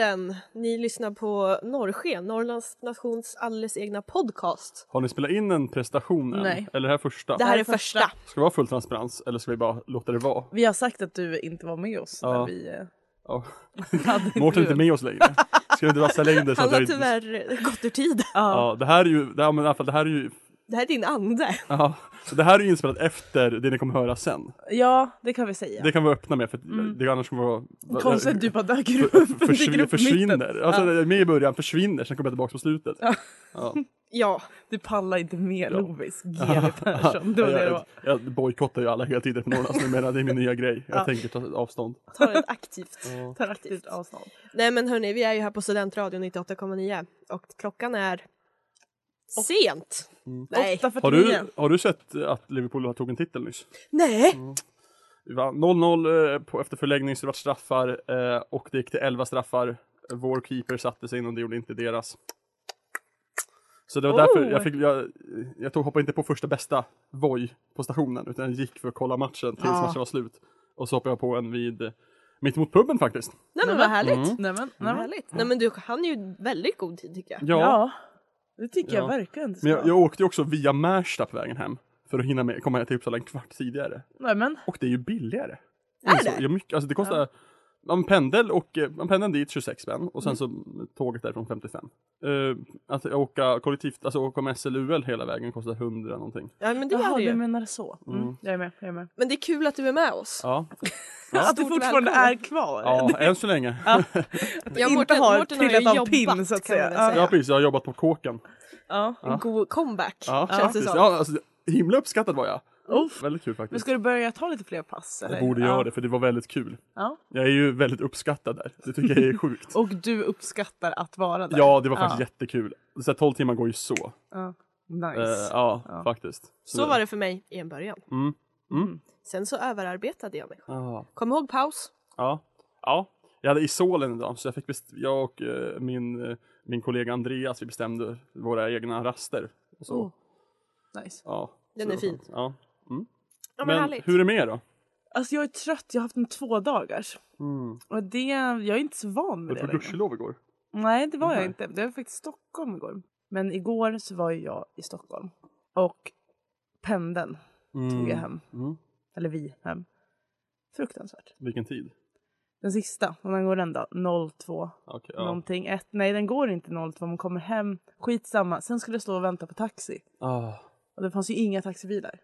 Världen! Ni lyssnar på Norrsken, Norrlands nations alldeles egna podcast. Har ni spelat in en prestation än? Nej. Eller är det här första? Det här är första. Ska det vara full transparens eller ska vi bara låta det vara? Vi har sagt att du inte var med oss Ja. när vi eh, Ja. hade Mårten är inte med oss längre. Ska vi inte vassa längder så Han har jag inte... tyvärr gått ur tid. Ja, det här är ju, det här, men i alla fall, det här är ju, Det här är din ande. ja, så det här är ju inspelat efter det ni kommer höra sen. Ja, det kan vi säga. Det kan vi öppna med för att Mm. det annars kommer vara... Konstigt att du bara dyker för, upp, för, försvin, försvinner. Alltså Ja. jag med i början, försvinner, sen kommer jag tillbaka på slutet. Ja. Ja. Ja, Du pallar inte med Ja. Lovis, GW Persson. Det var det det jag, var. jag, jag bojkottar ju alla hela tiden på Norrlands numera, det är min nya grej. Jag Ja. tänker ta avstånd. tar ett aktivt. Tar aktivt avstånd. Nej men hörni, vi är ju här på Studentradion 98,9 och klockan är sent. Nej. 8.49. Har du, har du sett att Liverpool har tog en titel nyss? Nej! Vi vann 0-0 eh, efter förlängning så det var straffar eh, och det gick till 11 straffar. Vår keeper satte sig in och det gjorde inte deras. Så det var Oh. därför jag fick, jag, jag tog, hoppade inte på första bästa Voi på stationen utan jag gick för att kolla matchen tills Ah. matchen var slut. Och så hoppade jag på en vid eh, mitt emot puben faktiskt. Nej men vad härligt. Mm. Nej men, nej, men. härligt. Nej men du han är ju väldigt god tid tycker jag. Ja, Ja. Det tycker Ja. jag verkligen men jag, jag åkte ju också via Märsta på vägen hem. För att hinna med, komma till Uppsala en kvart tidigare. Nej men. Och det är ju billigare. Är det? ja, mycket, alltså det kostar ja. En pendel och eh, en pendeln dit 26 spänn och sen så tåget därifrån 55. Uh, att åka kollektivt, alltså åka med SLUL hela vägen kostar 100 någonting. Ja men det Jaha, du ju. menar så. Mm. Mm. Jag är med, jag är med. Men det är kul att du är med oss. Ja, Att du fortfarande är kvar. ja än så länge. Att du Ja, inte har trillat av pinn så att man säga. väl Ja. Ja precis, jag har jobbat på kåken. Ja. En god comeback Ja, känns det som. Ja, alltså, himla uppskattad var jag. Uff. Väldigt kul Men faktiskt. ska du börja ta lite fler pass? Eller? Jag borde ja. göra det för det var väldigt kul. Ja. Jag är ju väldigt uppskattad där. Det tycker jag är sjukt. Och du uppskattar att vara där? Ja, det var faktiskt ja. jättekul. Så här, 12 timmar går ju så. Ja. Nice. Eh, ja, faktiskt. Så var det för mig i en början. Mm. Mm. Sen så överarbetade jag mig. Ja. Kom ihåg paus? Ja. ja, jag hade Isolen idag så jag, fick best- jag och eh, min, eh, min kollega Andreas vi bestämde våra egna raster. Och så. Oh. Nice. Ja, Den så är fin. Ja. Mm. Ja men, Men hur är det med er då? Alltså jag är trött, jag har haft en två dagars. Mm. Och det, jag är inte så van Var med du det på längre. gudskelov igår? Nej det var jag Nej. inte. Det var faktiskt Stockholm igår. Men igår så var jag i Stockholm. Och pendeln tog jag hem. Mm. Eller vi hem. Fruktansvärt. Vilken tid? Den sista, och den går den då? 02 Okej, ja. någonting. Ett, nej den går inte 02, man kommer hem. Skitsamma. Sen skulle jag stå och vänta på taxi. Ah. Och det fanns ju inga taxibilar.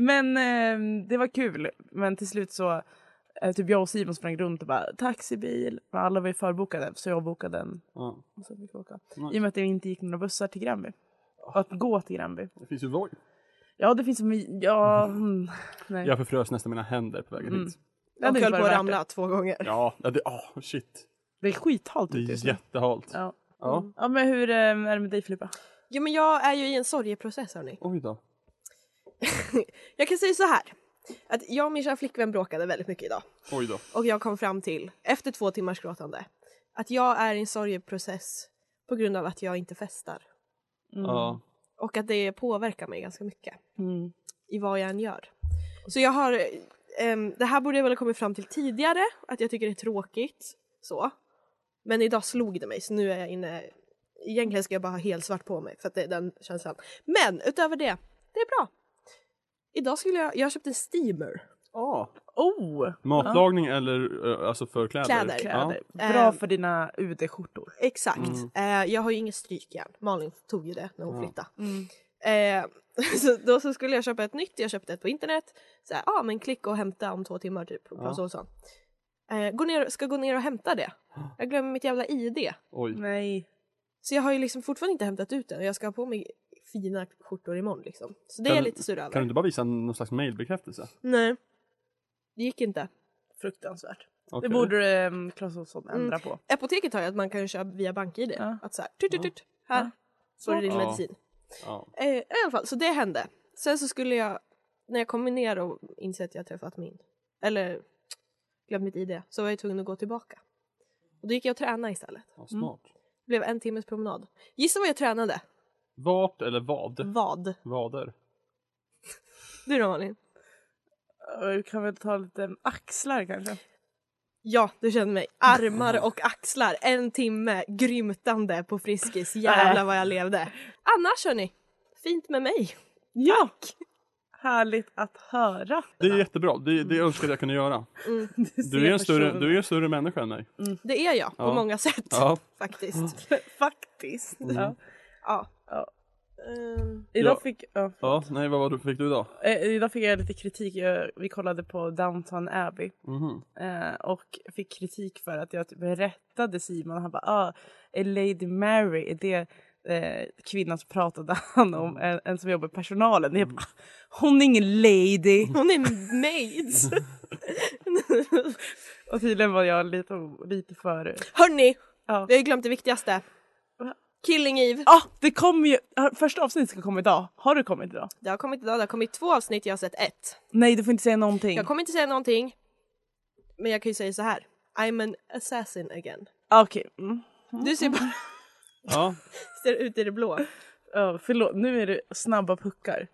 Men eh, det var kul. Men till slut så eh, typ jag och Simon sprang runt och bara taxibil. Men alla var ju förbokade så jag bokade en. Ja. Och så fick vi åka. Nice. I och med att det inte gick några bussar till Gränby. Och att gå till Gränby. Det finns ju Voi. Ja det finns ja, mm, nej. Jag förfrös nästan mina händer på vägen Mm. hit. Ja, Och det höll på att värt ramla två gånger. Ja, ja det, ah, shit. Det är skithalt Det ute är just nu. jättehalt. Ja. Ja. ja men hur eh, är det med dig Filippa? Ja men jag är ju i en sorgeprocess hörni. Oj då. Jag kan säga så här. Att jag och min kära flickvän bråkade väldigt mycket idag. Oj då. Och jag kom fram till, efter två timmars gråtande, att jag är i en sorgeprocess på grund av att jag inte festar. Ja. Och att det påverkar mig ganska mycket Mm. i vad jag än gör. Så jag har, ehm, det här borde jag väl ha kommit fram till tidigare, att jag tycker det är tråkigt. Så. Men idag slog det mig så nu är jag inne, egentligen ska jag bara ha helt svart på mig för att det är den känslan. Men utöver det, det är bra. Idag skulle jag, jag har köpt en steamer. Ah. Oh! Matlagning eller eh, alltså för kläder? Kläder. Kläder. Ja. Bra Ehm. för dina UD-skjortor. Exakt. Eh, jag har ju inget strykjärn. Malin tog ju det när hon Ja. flyttade. Eh, så då så skulle jag köpa ett nytt, jag köpte ett på internet. Så ja ah, men klicka och hämta om två timmar typ. På Ja. så och så. Eh, gå ner, ska gå ner och hämta det. Jag glömmer mitt jävla ID. Oj. Nej. Så jag har ju liksom fortfarande inte hämtat ut den och jag ska ha på mig fina skjortor imorgon liksom. Så det är Kan- jag lite sur över. Kan du inte bara visa någon slags mailbekräftelse? Nej. Det gick inte. Fruktansvärt. Okej. Det borde um, Clas Ohlson ändra på. Apoteket har ju att man kan köpa via BankID. Ja. Att så här, tut, tut, tut, här får du din Ja. medicin. Ja. Eh, I alla fall, så det hände. Sen så skulle jag, när jag kom ner och insåg att jag träffat min, eller glömt mitt ID, så var jag tvungen att gå tillbaka. Och då gick jag och tränade istället. ja, smart. Det blev en timmes promenad. Gissa vad jag tränade? Vart eller vad? Vad? Vader. Du då Malin? Vi kan väl ta lite axlar kanske? Ja, du känner mig. Armar och axlar. En timme grymtande på Friskis. Jävlar vad jag levde. Annars hörni, fint med mig. Ja! Härligt att höra. Det är jättebra, det, det önskar jag kunde göra. Du är, en större, du är en större människa än mig. Det är jag på Ja. många sätt. Ja. Faktiskt. Faktiskt. Ja. Ja. Ja. Ehm, Idag, Ja. fick, ja, Ja, nej vad var du, fick du idag? eh, idag fick jag lite kritik. Jag, vi kollade på Downton Abbey Mhm. eh, och fick kritik för att jag typ rättade Simon. Han bara ah, är Lady Mary, är det eh, kvinnan som pratade han om, en, en som jobbar i personalen. Jag bara, hon är ingen lady. hon är maids. Och tydligen var jag lite, lite för... Hörni, Ja. vi har ju glömt det viktigaste. Killing Eve. Ah, det kommer ju, första avsnittet ska komma idag. Har det kommit idag? Det har kommit idag, det har kommit två avsnitt, jag har sett ett. Nej, du får inte säga någonting. Jag kommer inte säga någonting. Men jag kan ju säga så här. I'm an assassin again. Ah, Okej. Mm. Du ser bara Ja, ser ut i det blå. Ja, förlåt, nu är det snabba puckar.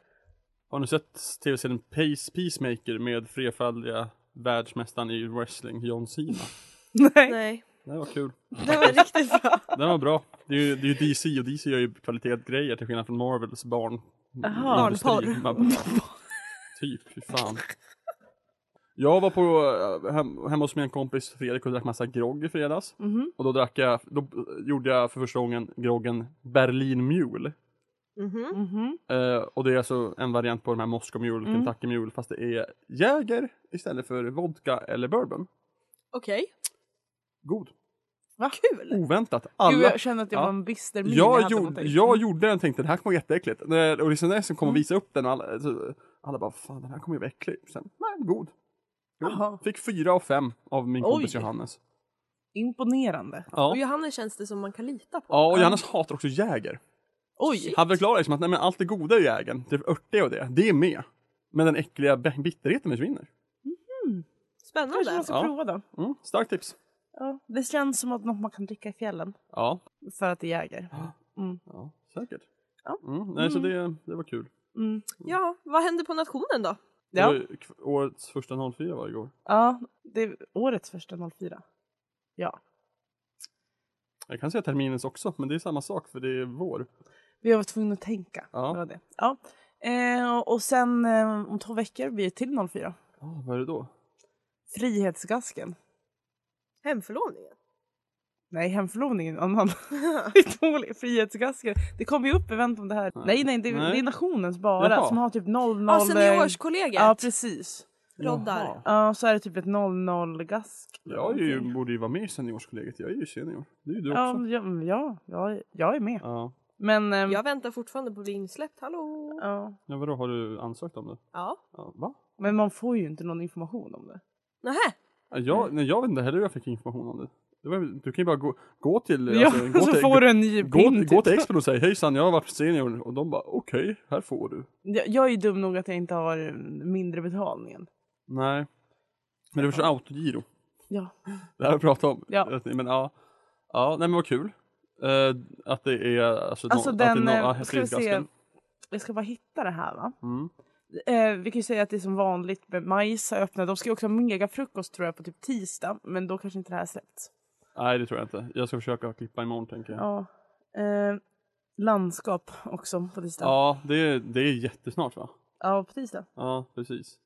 har ni sett tv-serien Pace Peacemaker med flerfaldiga världsmästaren i wrestling, John Cena? Nej. Nej, Det var kul. det var riktigt bra. Den var bra. Det är ju, det är ju DC och DC gör ju kvalitetsgrejer till skillnad från Marvels barn. Industri. Barnporr. Man Typ, fy fan. Jag var på, eh, hem, hemma hos min kompis Fredrik och drack massa grogg i fredags. Mhm. Och då drack jag, då gjorde jag för första gången groggen Berlin Mule. Mhm. Mhm. Eh, och det är alltså en variant på de här Moscow Mule, Mm. Kentucky Mule, fast det är Jäger istället för vodka eller bourbon. Okej, God. Kul. Oväntat. Gud, Alla, jag kände att jag Ja. var en bister min jag, hade gjorde, jag gjorde den och tänkte det här kommer vara jätteäckligt. Och liksom när jag kom och Mm. visade upp den och alla, så, alla bara fan den här kommer ju vara äcklig. Sen, nej, god. Jaha. god. Fick fyra av fem av min kompis Oj. Johannes. Imponerande. Ja. Och Johannes känns det som man kan lita på. ja, och Johannes hatar också Jäger. Oj! Han förklarar liksom att nej, men allt det goda i Jägern, det örtiga och det, det är med. Men den äckliga bitterheten försvinner. Kanske man Spännande. ska Ja. prova då. Mm, starkt tips. Ja, det känns som att något man kan dricka i fjällen. Ja, För att det jäger. Mm. ja säkert. Ja. Mm, nej, så det, det var kul. Mm. Ja, vad hände på nationen då? Det var årets första 04 var igår. ja, det är årets första 04. Ja. Jag kan säga terminens också, men det är samma sak för det är vår. Vi har varit tvungna att tänka. Ja. Det var det. Ja. Eh, och sen eh, om två veckor blir det till 04. Ja, vad är det då? Frihetsgasken. Hemförlovningen? Nej, hemförlovningen är en annan. dåligt. Frihetsgasken. Det kommer ju upp event om det här. Nej, nej, det, Nej. det är nationens bara Jaha. som har typ 00... Ja, seniorskolegiet. Ja, precis. Roddar. Ja, så är det typ ett 00-gask. Jag är ju, borde ju vara med i seniorskollegiet, jag är ju senior. Det är ju du också. Ja, ja, ja, jag, jag är med. Ja. Men... ehm, Jag väntar fortfarande på att bli insläppt, hallå? ja. ja, vadå, har du ansökt om det? Ja. Ja, va? Men man får ju inte någon information om det. Nähä? Ja, Jag, nej, jag vet inte heller hur jag fick information om det. det var, du kan ju bara gå, gå till... Ja, alltså, gå så till, får du en ny Gå, pin gå typ. till Expert och säg hejsan, jag har varit senior. Och de bara okej, här får du. Jag, jag är ju dum nog att jag inte har eh, mindre betalningen. Nej. Men var så autogiro. Ja. Det här har vi pratat om. Ja. Men ja. Ja, nej men vad kul. Eh, att det är alltså, Alltså no, att det är den, no, eh, ska vi se. Jag ska bara hitta det här va. Mm. Eh, vi kan ju säga att det är som vanligt med majs har öppnat. De ska ju också ha megafrukost tror jag på typ tisdag. Men då kanske inte det här släppts. Nej det tror jag inte. Jag ska försöka klippa imorgon tänker jag. Ja, Ja. Eh, landskap också på tisdag. Ja, det, är, det är jättesnart va? på tisdag. Ja, precis.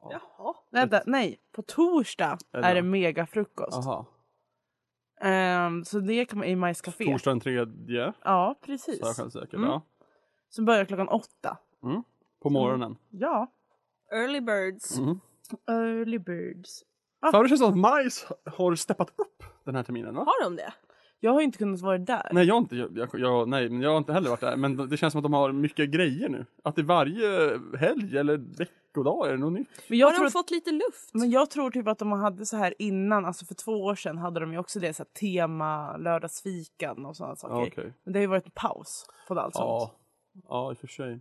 Jaha. Vänta, nej. På torsdag Är det är det megafrukost. Aha. Ehm, så det kan man i majscafé. Torsdag den tredje. Ja, Så är jag precis. självsäker. Mm. Ja. Som börjar klockan åtta. Mm. På morgonen. Ja. Early birds. Mm. Early birds. För det känns som att majs har steppat upp den här terminen va? Har de det? Jag har ju inte kunnat vara där. Nej jag har inte, jag, jag, nej, men jag har inte heller varit där. Men det känns som att de har mycket grejer nu. Att det är varje helg eller veckodag? Är det något nytt? Men jag Har tror de att fått lite luft? Men jag tror typ att de hade så här innan, alltså för två år sedan hade de ju också det så här tema lördagsfikan och sådana saker. Ja, okej. Men det har ju varit en paus på allt sånt. Ja. ja, i och för sig.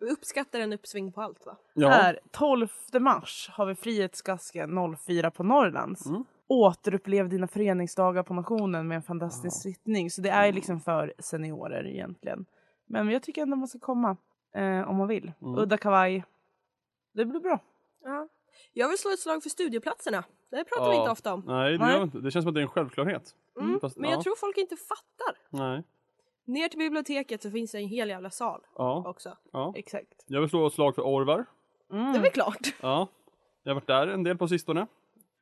Vi uppskattar en uppsving på allt va? Ja. Här, 12 mars har vi Frihetsgasken 04 på Norrlands. Mm. Återupplev dina föreningsdagar på nationen med en fantastisk sittning. Så det är liksom för seniorer egentligen. Men jag tycker ändå man ska komma eh, om man vill. Mm. Udda kavaj. Det blir bra. Ja. Jag vill slå ett slag för studieplatserna. Det pratar vi Ja. inte ofta om. Nej, det, Nej. det känns som att det är en självklarhet. Mm. Fast, Men ja. jag tror folk inte fattar. Nej. Ner till biblioteket så finns det en hel jävla sal Ja. också. ja. Exakt. Jag vill slå ett slag för Orvar. Mm. Det är väl klart. Ja. Jag har varit där en del på sistone.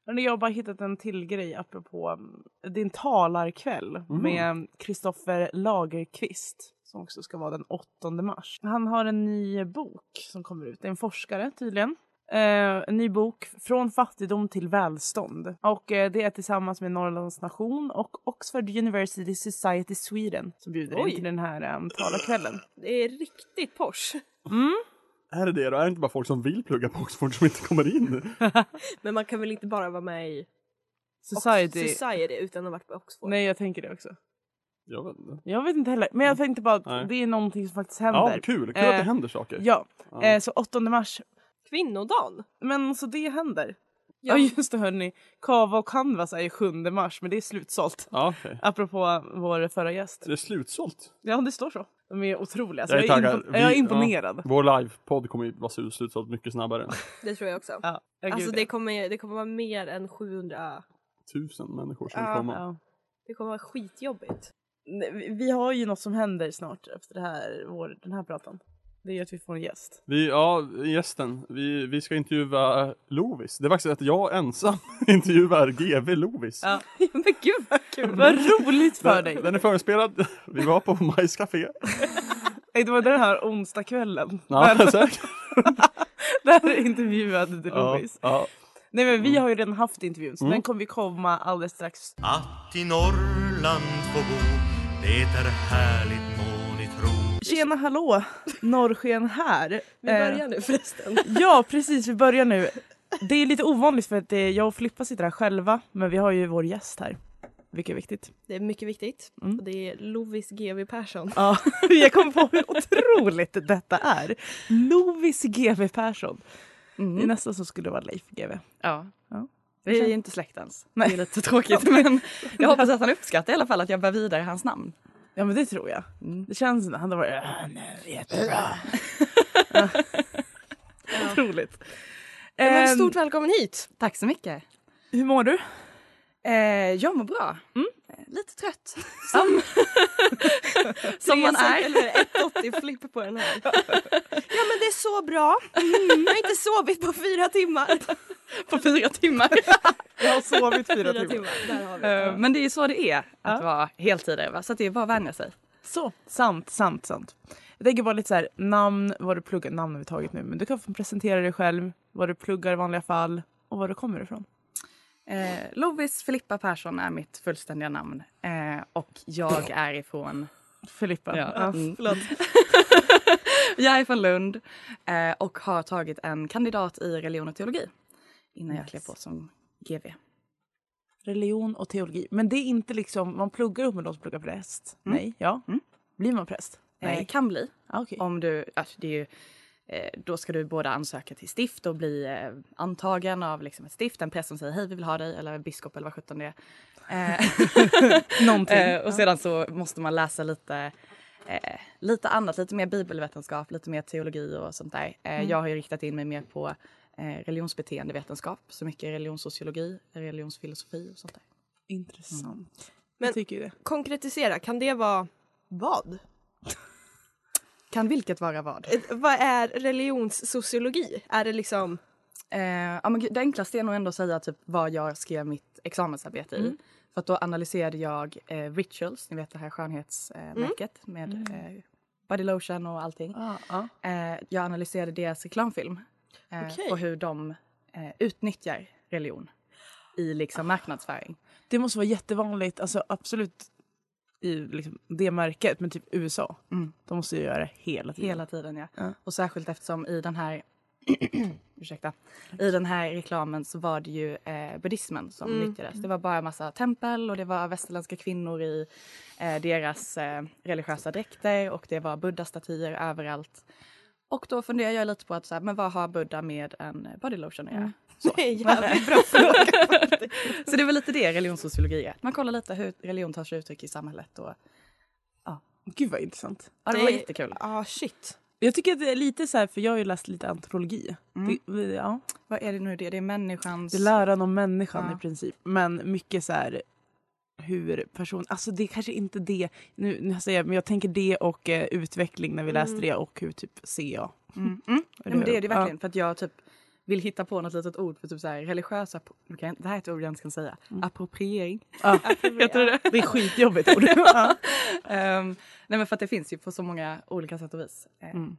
Jag har bara hittat en till grej apropå mm, en talarkväll Mhm. med Kristoffer Lagerqvist som också ska vara den 8 mars. Han har en ny bok som kommer ut. Det är en forskare tydligen. Eh, en ny bok, Från fattigdom till välstånd. Och eh, det är tillsammans med Norrlands nation och Oxford University Society Sweden som bjuder Oj. in till den här um, talarkvällen. Det är riktigt Porsche. Mm. Är det det då? Är det inte bara folk som vill plugga på Oxford som inte kommer in? Men man kan väl inte bara vara med i Society. Society utan att ha varit på Oxford? Nej, jag tänker det också. Jag vet inte. Jag vet inte heller. Men jag tänkte bara att Nej. det är någonting som faktiskt Ja, händer. kul. Kul att det Eh, händer saker. Ja, Ja. Eh, så 8 mars. Kvinnodagen? Men så det händer. Ja, just det hörni. Kava och Canvas är ju 7 mars men det är slutsålt. Ja, okej. Apropå vår förra gäst. Är det slutsålt? Ja det står så. De är otroliga. Så Jag jag, är är, taggad. impo- jag är Vi- imponerad. Ja, vår livepodd kommer ju vara slut- slutsålt mycket snabbare. Det tror jag också. Ja, ja, Alltså det ja. kommer, det kommer vara mer än 700. Tusen människor som Ja. vill komma. Ja. Det kommer vara skitjobbigt. Vi- Vi har ju något som händer snart efter det här, vår, den här pratan. Det är ju att vi får en gäst. Vi, ja, gästen. Vi, vi ska intervjua Lovis. Det är faktiskt att jag ensam intervjuar GV Lovis. Ja. Men gud vad kul! Vad roligt för dig! Den, den är förespelad. Vi var på Majs Café. Nej, Det var den här onsdagskvällen. Ja, Där, säkert. där intervjuade du Ja, Louise. ja. Nej men vi har ju redan haft intervjun så Mm. den kommer vi komma alldeles strax. Att i Norrland få bo, det är härligt. Tjena hallå! Norrsken här. Vi Eh, börjar nu förresten. Ja precis, vi börjar nu. Det är lite ovanligt för att det är jag och Filippa sitter här själva men vi har ju vår gäst här. Vilket är viktigt. Det är mycket viktigt. Mm. Och det är Lovis GW Persson. Ja, jag kom på hur otroligt detta är. Lovis GW Persson. Det är Mm. nästan så skulle det vara Leif GW. Ja. Ja. Vi är ju inte släkt ens. Nej. Det är lite tråkigt men jag hoppas att han uppskattar i alla fall att jag bär vidare hans namn. Ja men det tror jag. Mm. Det känns som att han har varit äh, nej, jättebra. Ja. Otroligt. Ja, men Ehm, stort välkommen hit! Tack så mycket. hur mår du? Eh, jag mår bra. Mm. Eh, Lite trött. Som, som man är. Eller 180 flipp på den här. Ja men det är så bra. Mm, jag har inte sovit på fyra timmar. på fyra timmar. Jag har sovit fyra, Fyra timmar. timmar, där har vi. Eh, Men det är så det är att Ja. vara heltidare va? så att det är bara att vänja sig. Så, sant, sant, sant. Jag tänker bara lite så här, namn, vad du pluggar, namn har vi tagit nu, men du kan få presentera dig själv, vad du pluggar i vanliga fall och var du kommer ifrån. Eh, Lovis Filippa Persson är mitt fullständiga namn eh, och jag är ifrån Filippa. Ja. Ja. Mm. Förlåt. Jag är från Lund eh, och har tagit en kandidat i religion och teologi innan jag Nice. klev på som GV. Religion och teologi. Men det är inte liksom, man pluggar upp med de som pluggar präst. Mm. Nej, ja. Mm. Blir man präst? Eh, Nej. kan bli. Ah, okej. Om du, alltså det är ju, eh, då ska du både ansöka till stift och bli eh, antagen av liksom ett stift. En präst som säger hej vi vill ha dig eller en biskop eller vad sjutton det är. Eh, Någonting. Eh, och sedan så måste man läsa lite, eh, lite annat, lite mer bibelvetenskap, lite mer teologi och sånt där. Eh, Mm. Jag har ju riktat in mig mer på eh, religionsbeteendevetenskap, så mycket religionssociologi, religionsfilosofi och sånt där. Intressant. Men- tycker det. Konkretisera, kan det vara vad? Kan vilket vara vad? Eh, Vad är religionssociologi? Är det liksom... Eh, ja, men det enklaste är nog ändå att säga typ vad jag skrev mitt examensarbete i. Mm. För att då analyserade jag eh, rituals, ni vet det här skönhetsmärket eh, märket med Mm. eh, body lotion och allting. Ah, ah. Eh, jag analyserade deras reklamfilm eh, Okej. och hur de eh, utnyttjar religion i liksom marknadsföring. Det måste vara jättevanligt, alltså absolut i liksom det märket, men typ USA. Mm. De måste ju göra det hela tiden. Hela tiden ja. Ja. Och särskilt eftersom i den här ursäkta, i den här reklamen så var det ju eh, buddhismen som Mm. nyttjades. Det var bara massa tempel och det var västerländska kvinnor i eh, deras eh, religiösa dräkter och det var buddha-statyer överallt. Och då funderar jag lite på att så här, men vad har buddha med en body lotion att göra? Det är en jävligt bra fråga. Så det var lite det religionssociologi är. Man kollar lite hur religion tar sig uttryck i samhället. Och, Gud vad intressant. ja, det var jättekul. Ja, shit. Jag tycker att det är lite så här, för jag har ju läst lite antropologi. Mm. Det, ja, Vad är det nu det? Det är människans... det är läran om människan Ja. i princip. Men mycket så här hur person, alltså det är kanske inte det, nu, nu säger jag, men jag tänker det och eh, utveckling när vi läste Mm. det och hur typ ser jag. Mm. Mm. Ja, men det är det Ja. verkligen. För att jag typ vill hitta på något litet ord för typ så här religiösa... Det här är ett ord jag inte kan säga. Appropriering. Ja, det det är skitjobbigt ord. ja. Ehm, nej men för att det finns ju på så många olika sätt och vis. Eh, Mm.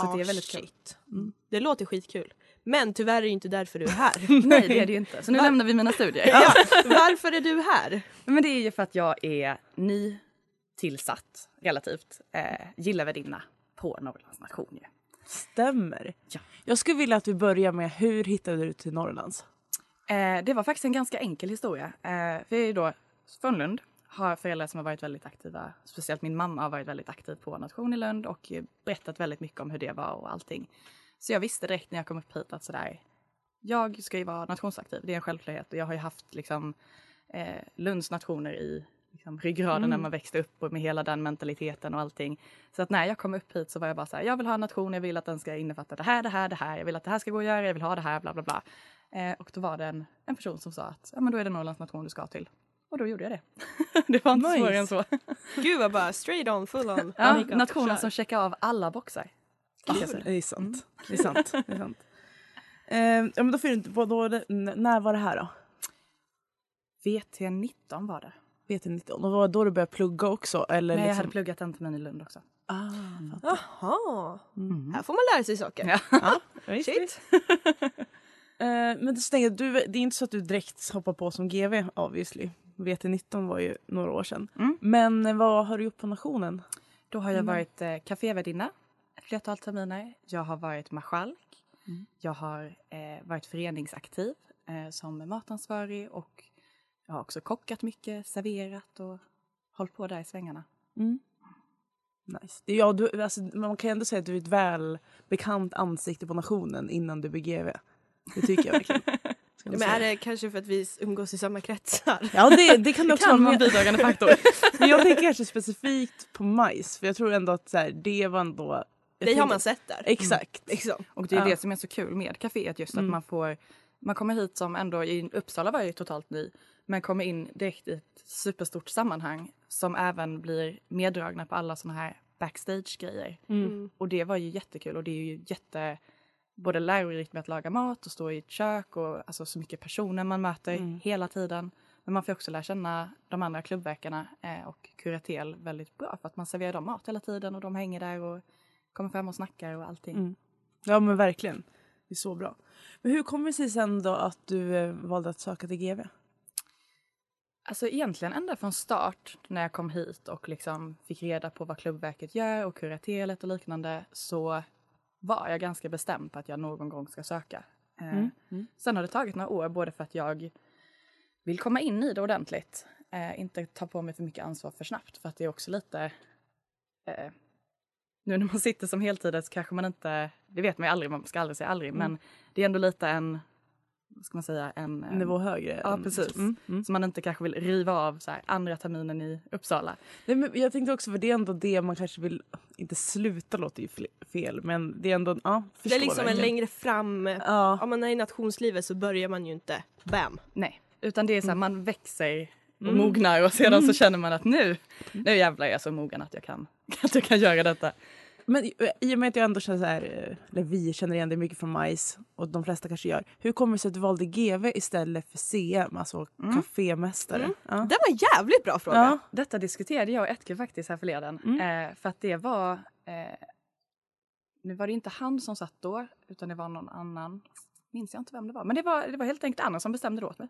Så att det är Ja, väldigt kul. shit. Mm. Det låter skitkul. Men tyvärr är det inte därför du är här. Nej det är det ju inte. Så nu lämnar vi mina studier. ja, varför är du här? Men det är ju för att jag är ny tillsatt relativt eh, gillavärdinna på Norrlands nation ju. Stämmer. Ja. Jag skulle vilja att vi börjar med hur hittade du till Norrlands? Eh, det var faktiskt en ganska enkel historia. Eh, vi är då från Lund, har föräldrar som har varit väldigt aktiva. Speciellt min mamma har varit väldigt aktiv på Nation i Lund och berättat väldigt mycket om hur det var och allting. Så jag visste direkt när jag kom upp hit att sådär, jag ska ju vara nationsaktiv, det är en självklarhet och jag har ju haft liksom eh, Lunds nationer i liksom, ryggraden när man växte upp och med hela den mentaliteten och allting. Så att när jag kom upp hit så var jag bara så här, jag vill ha en nation, jag vill att den ska innefatta det här, det här, det här, jag vill att det här ska gå att göra, jag vill ha det här, bla bla bla. Eh, och då var det en, en person som sa att ja, men då är det Norrlands nation du ska till. Och då gjorde jag det. det var inte Nice. svårare än så. Gud vad bara straight on, full on. Ja, Makeup, nationen som checkar av alla boxar. Jag säga. Det är sant. Det är sant. Det är sant. Eh, ja, men då, får du inte- vad då, n- när var det här då? VT19 var det. VT19. Och var det då du började plugga också? Eller Nej, jag liksom... hade pluggat en termin i Lund också. ah, Jaha, mm. här får man lära sig saker. Ja. ja, visst, Shit. Eh, men så tänker jag, du, det är inte så att du direkt hoppar på som GV obviously. VT19 var ju några år sedan. Mm. Men vad har du gjort på nationen? Då har jag Mm. varit eh, kafévärdinna flertal terminer. Jag har varit marskalk. Mm. Jag har eh, varit föreningsaktiv eh, som matansvarig och jag har också kockat mycket, serverat och hållit på där i svängarna. Mm. Nice. Ja, du, alltså, man kan ändå säga att du är ett väl bekant ansikte på nationen innan du blir GV. Det tycker jag verkligen. Men är det kanske för att vi umgås i samma kretsar? Ja det, det kan det också Kan vara. en bidragande faktor. men jag tänker kanske specifikt på majs. För jag tror ändå att så här, det var ändå... Det har man sett där. Exakt. Liksom. Och det är Ja. det som är så kul med kaféet just att Mm. man får man kommer hit som ändå i Uppsala var jag ju totalt ny men kommer in direkt i ett superstort sammanhang som även blir meddragna på alla såna här backstage-grejer. Mm. Och det var ju jättekul och det är ju jätte både lärorikt med att laga mat och stå i ett kök och alltså så mycket personer man möter Mm. hela tiden. Men man får också lära känna de andra klubbverkarna eh, och Curatel väldigt bra för att man serverar dem mat hela tiden och de hänger där och kommer fram och snackar och allting. Mm. Ja men verkligen. Det är så bra. Men hur kommer det sig sen då att du eh, valde att söka till GV? Alltså egentligen ända från start när jag kom hit och liksom fick reda på vad Klubbverket gör och kuratelet och liknande så var jag ganska bestämd på att jag någon gång ska söka. Eh, Mm. Mm. Sen har det tagit några år både för att jag vill komma in i det ordentligt, eh, inte ta på mig för mycket ansvar för snabbt för att det är också lite eh, nu när man sitter som heltidare så kanske man inte, det vet man ju aldrig, man ska aldrig säga aldrig, Mm. men det är ändå lite en, vad ska man säga, en eh, Nivå högre? Ja, än- precis. Mm. Mm. så man inte kanske vill riva av så här, andra terminen i Uppsala. Nej, men jag tänkte också för det är ändå det man kanske vill, inte sluta låter ju fel men det är ändå, ja Det är liksom en längre fram... Ja. Om man är i nationslivet så börjar man ju inte bam. Nej, utan det är så här, man växer och Mm. mognar och sedan så känner man att nu, nu jävlar är jag så mogen att jag kan, att jag kan göra detta. Men i- i och med att jag ändå känner så här, eh, eller vi känner igen det mycket från majs och de flesta kanske gör. Hur kommer det sig att du valde GV istället för CM, alltså Mm. kafémästare? Mm. Ja. Det var en jävligt bra fråga. Ja. Detta diskuterade jag och Etke faktiskt här förleden. Mm. Eh, för att det var, eh, nu var det inte han som satt då utan det var någon annan. Minns jag inte vem det var. Men det var, det var helt enkelt Anna som bestämde det åt mig.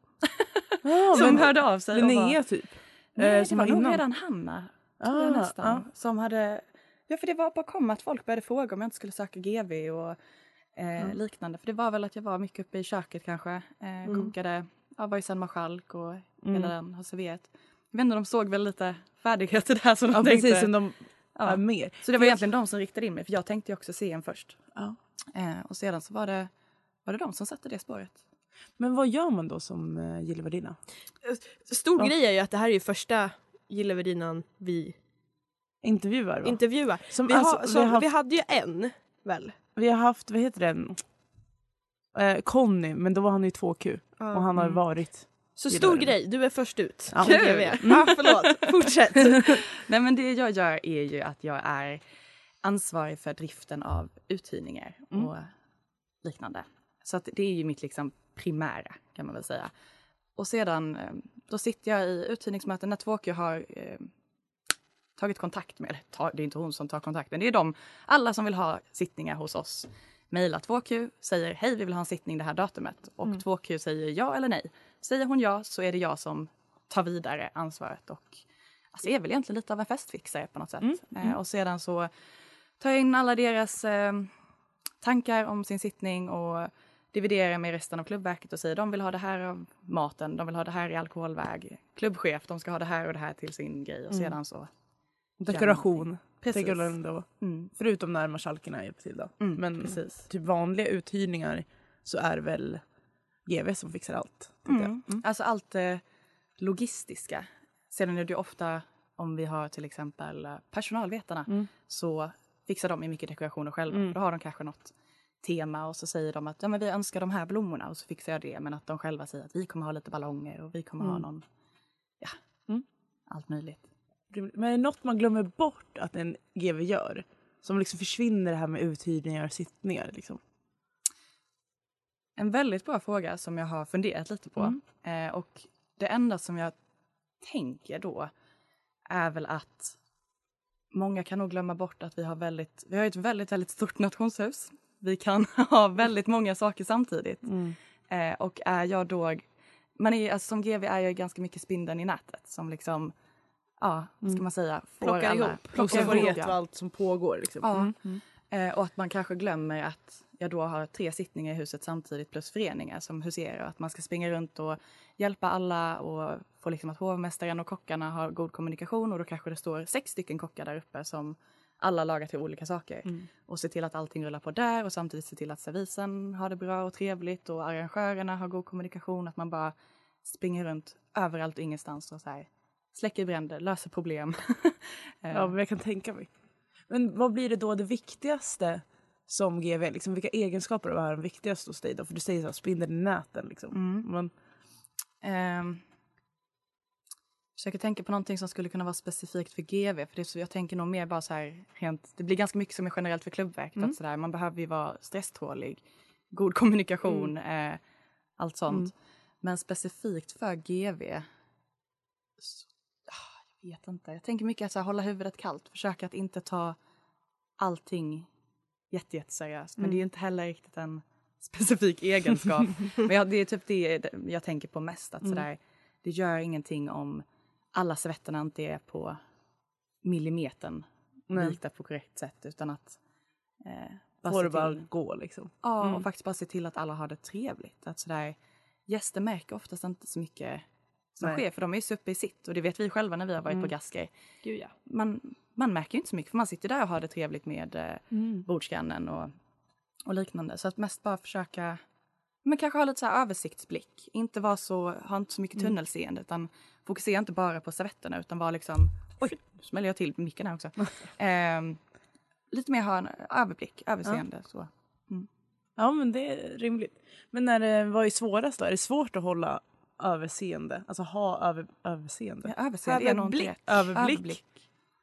Ja, som men hörde av sig. Linnea var- typ? Nej, eh, det var nog redan Hanna Ah, nästan. Som hade, ja för det var bara kom att folk började fråga om jag inte skulle söka GV och Eh, Liknande, för det var väl att jag var mycket uppe i köket kanske. Eh, Kokade, ja, var i San Marchalk och hela den har serverat. Jag vet inte, de såg väl lite färdigheter där som de Ja, tänkte. precis som de Ja. mer. Så det var egentligen de som riktade in mig för jag tänkte ju också se en först. Ja. Eh, och sedan så var det, var det de som satte det spåret. Men vad gör man då som uh, gillevärdinna? Stor Ja. grej är ju att det här är ju första gillevärdinnan vi Intervjuar va? intervjuar. Som, Vi, alltså, har, vi, så, har haft, vi hade ju en, väl? vi har haft, vad heter den? Eh, Conny, men då var han ju 2Q och han har Mm. varit. Så stor det. grej, du är först ut. Ja. Kul! Kul. Ja, förlåt. Fortsätt. Nej men det jag gör är ju att jag är ansvarig för driften av uthyrningar Mm. och liknande. Så att det är ju mitt liksom primära kan man väl säga. Och sedan eh, då sitter jag i uthyrningsmöten när 2Q har eh, tagit kontakt med, det är inte hon som tar kontakten, det är de, alla som vill ha sittningar hos oss. Mejlar 2Q, säger hej vi vill ha en sittning det här datumet och 2Q säger ja eller nej. Säger hon ja så är det jag som tar vidare ansvaret och alltså, är väl egentligen lite av en festfixare på något sätt. Eh, och sedan så tar jag in alla deras eh, tankar om sin sittning och dividerar med resten av klubbverket och säger de vill ha det här av maten, de vill ha det här i alkoholväg. Klubbchef, de ska ha det här och det här till sin grej och sedan så. Dekoration. Precis. Ändå. Mm. Förutom när marskalkerna hjälper till då. Mm, Men precis. typ vanliga uthyrningar så är det väl GV som fixar allt. tänkte jag. Mm. Alltså allt det logistiska. Sedan är det ju ofta om vi har till exempel eh, personalvetarna Mm. så fixar de ju mycket dekorationer själva. Mm. Då har de kanske något tema och så säger de att ja, men vi önskar de här blommorna och så fixar jag det. Men att de själva säger att vi kommer ha lite ballonger och vi kommer ha Mm. någon, ja, Mm. allt möjligt. Men är det något man glömmer bort att en GV gör? Som liksom försvinner det här med uthyrningar och sittningar liksom. En väldigt bra fråga som jag har funderat lite på. Mm. Eh, och det enda som jag tänker då är väl att många kan nog glömma bort att vi har väldigt, vi har ett väldigt, väldigt stort nationshus. Vi kan ha väldigt många saker samtidigt. Eh, och är jag då, man är, alltså som GV är jag ganska mycket spindeln i nätet som liksom, ja, vad ska man säga, får Plockar alla, ihop. Och plockar så ihop. vet vad allt som pågår. Liksom. Ja. Mm. Eh, och att man kanske glömmer att jag då har tre sittningar i huset samtidigt plus föreningar som huserar. Att man ska springa runt och hjälpa alla och få liksom att hovmästaren och kockarna har god kommunikation och då kanske det står sex stycken kockar där uppe som alla lagar till olika saker. Mm. Och se till att allting rullar på där och samtidigt se till att servisen har det bra och trevligt och arrangörerna har god kommunikation. Att man bara springer runt överallt och ingenstans och så här släcker bränder, löser problem. Eh, Ja, men jag kan tänka mig. Men vad blir det då det viktigaste som GV? Liksom, vilka egenskaper är de viktigaste hos dig? Då? För du säger så här, spindeln i näten. Liksom. Mm. Men, Um, försöker tänka på någonting som skulle kunna vara specifikt för GV. För det är så, jag tänker nog mer bara så här rent, det blir ganska mycket som är generellt för klubbverket. Mm. Så där, man behöver ju vara stresstålig, god kommunikation, Mm. eh, allt sånt. Men specifikt för GV, så, vet inte. Jag tänker mycket att så här, hålla huvudet kallt, försöka att inte ta allting jätte, jätteseriöst. Men Mm. det är ju inte heller riktigt en specifik egenskap. Men jag, det är typ det jag tänker på mest. Att Mm. sådär, det gör ingenting om alla servetterna inte är på millimetern Nej. vikta på korrekt sätt. Utan att eh, bara får det bara till, gå liksom. ja, Mm. och faktiskt bara se till att alla har det trevligt. Att sådär, gäster märker oftast inte så mycket som Nej. sker för de är ju så uppe i sitt och det vet vi själva när vi har varit Mm. på gasker. Gud ja. Man, man märker ju inte så mycket för man sitter där och har det trevligt med eh, Mm. bordsgrannen och, och liknande. Så att mest bara försöka men kanske ha lite så här översiktsblick. Inte vara så, ha inte så mycket tunnelseende utan fokusera inte bara på servetterna utan vara liksom, oj, nu smäller jag till micken här också. Ehm, lite mer ha en överblick, överseende så. Ja, men det är rimligt. Men när det, vad är svårast då? Är det svårt att hålla överseende? Alltså ha över, överseende? Ja, överseende är Överblick. rätt. Överblick?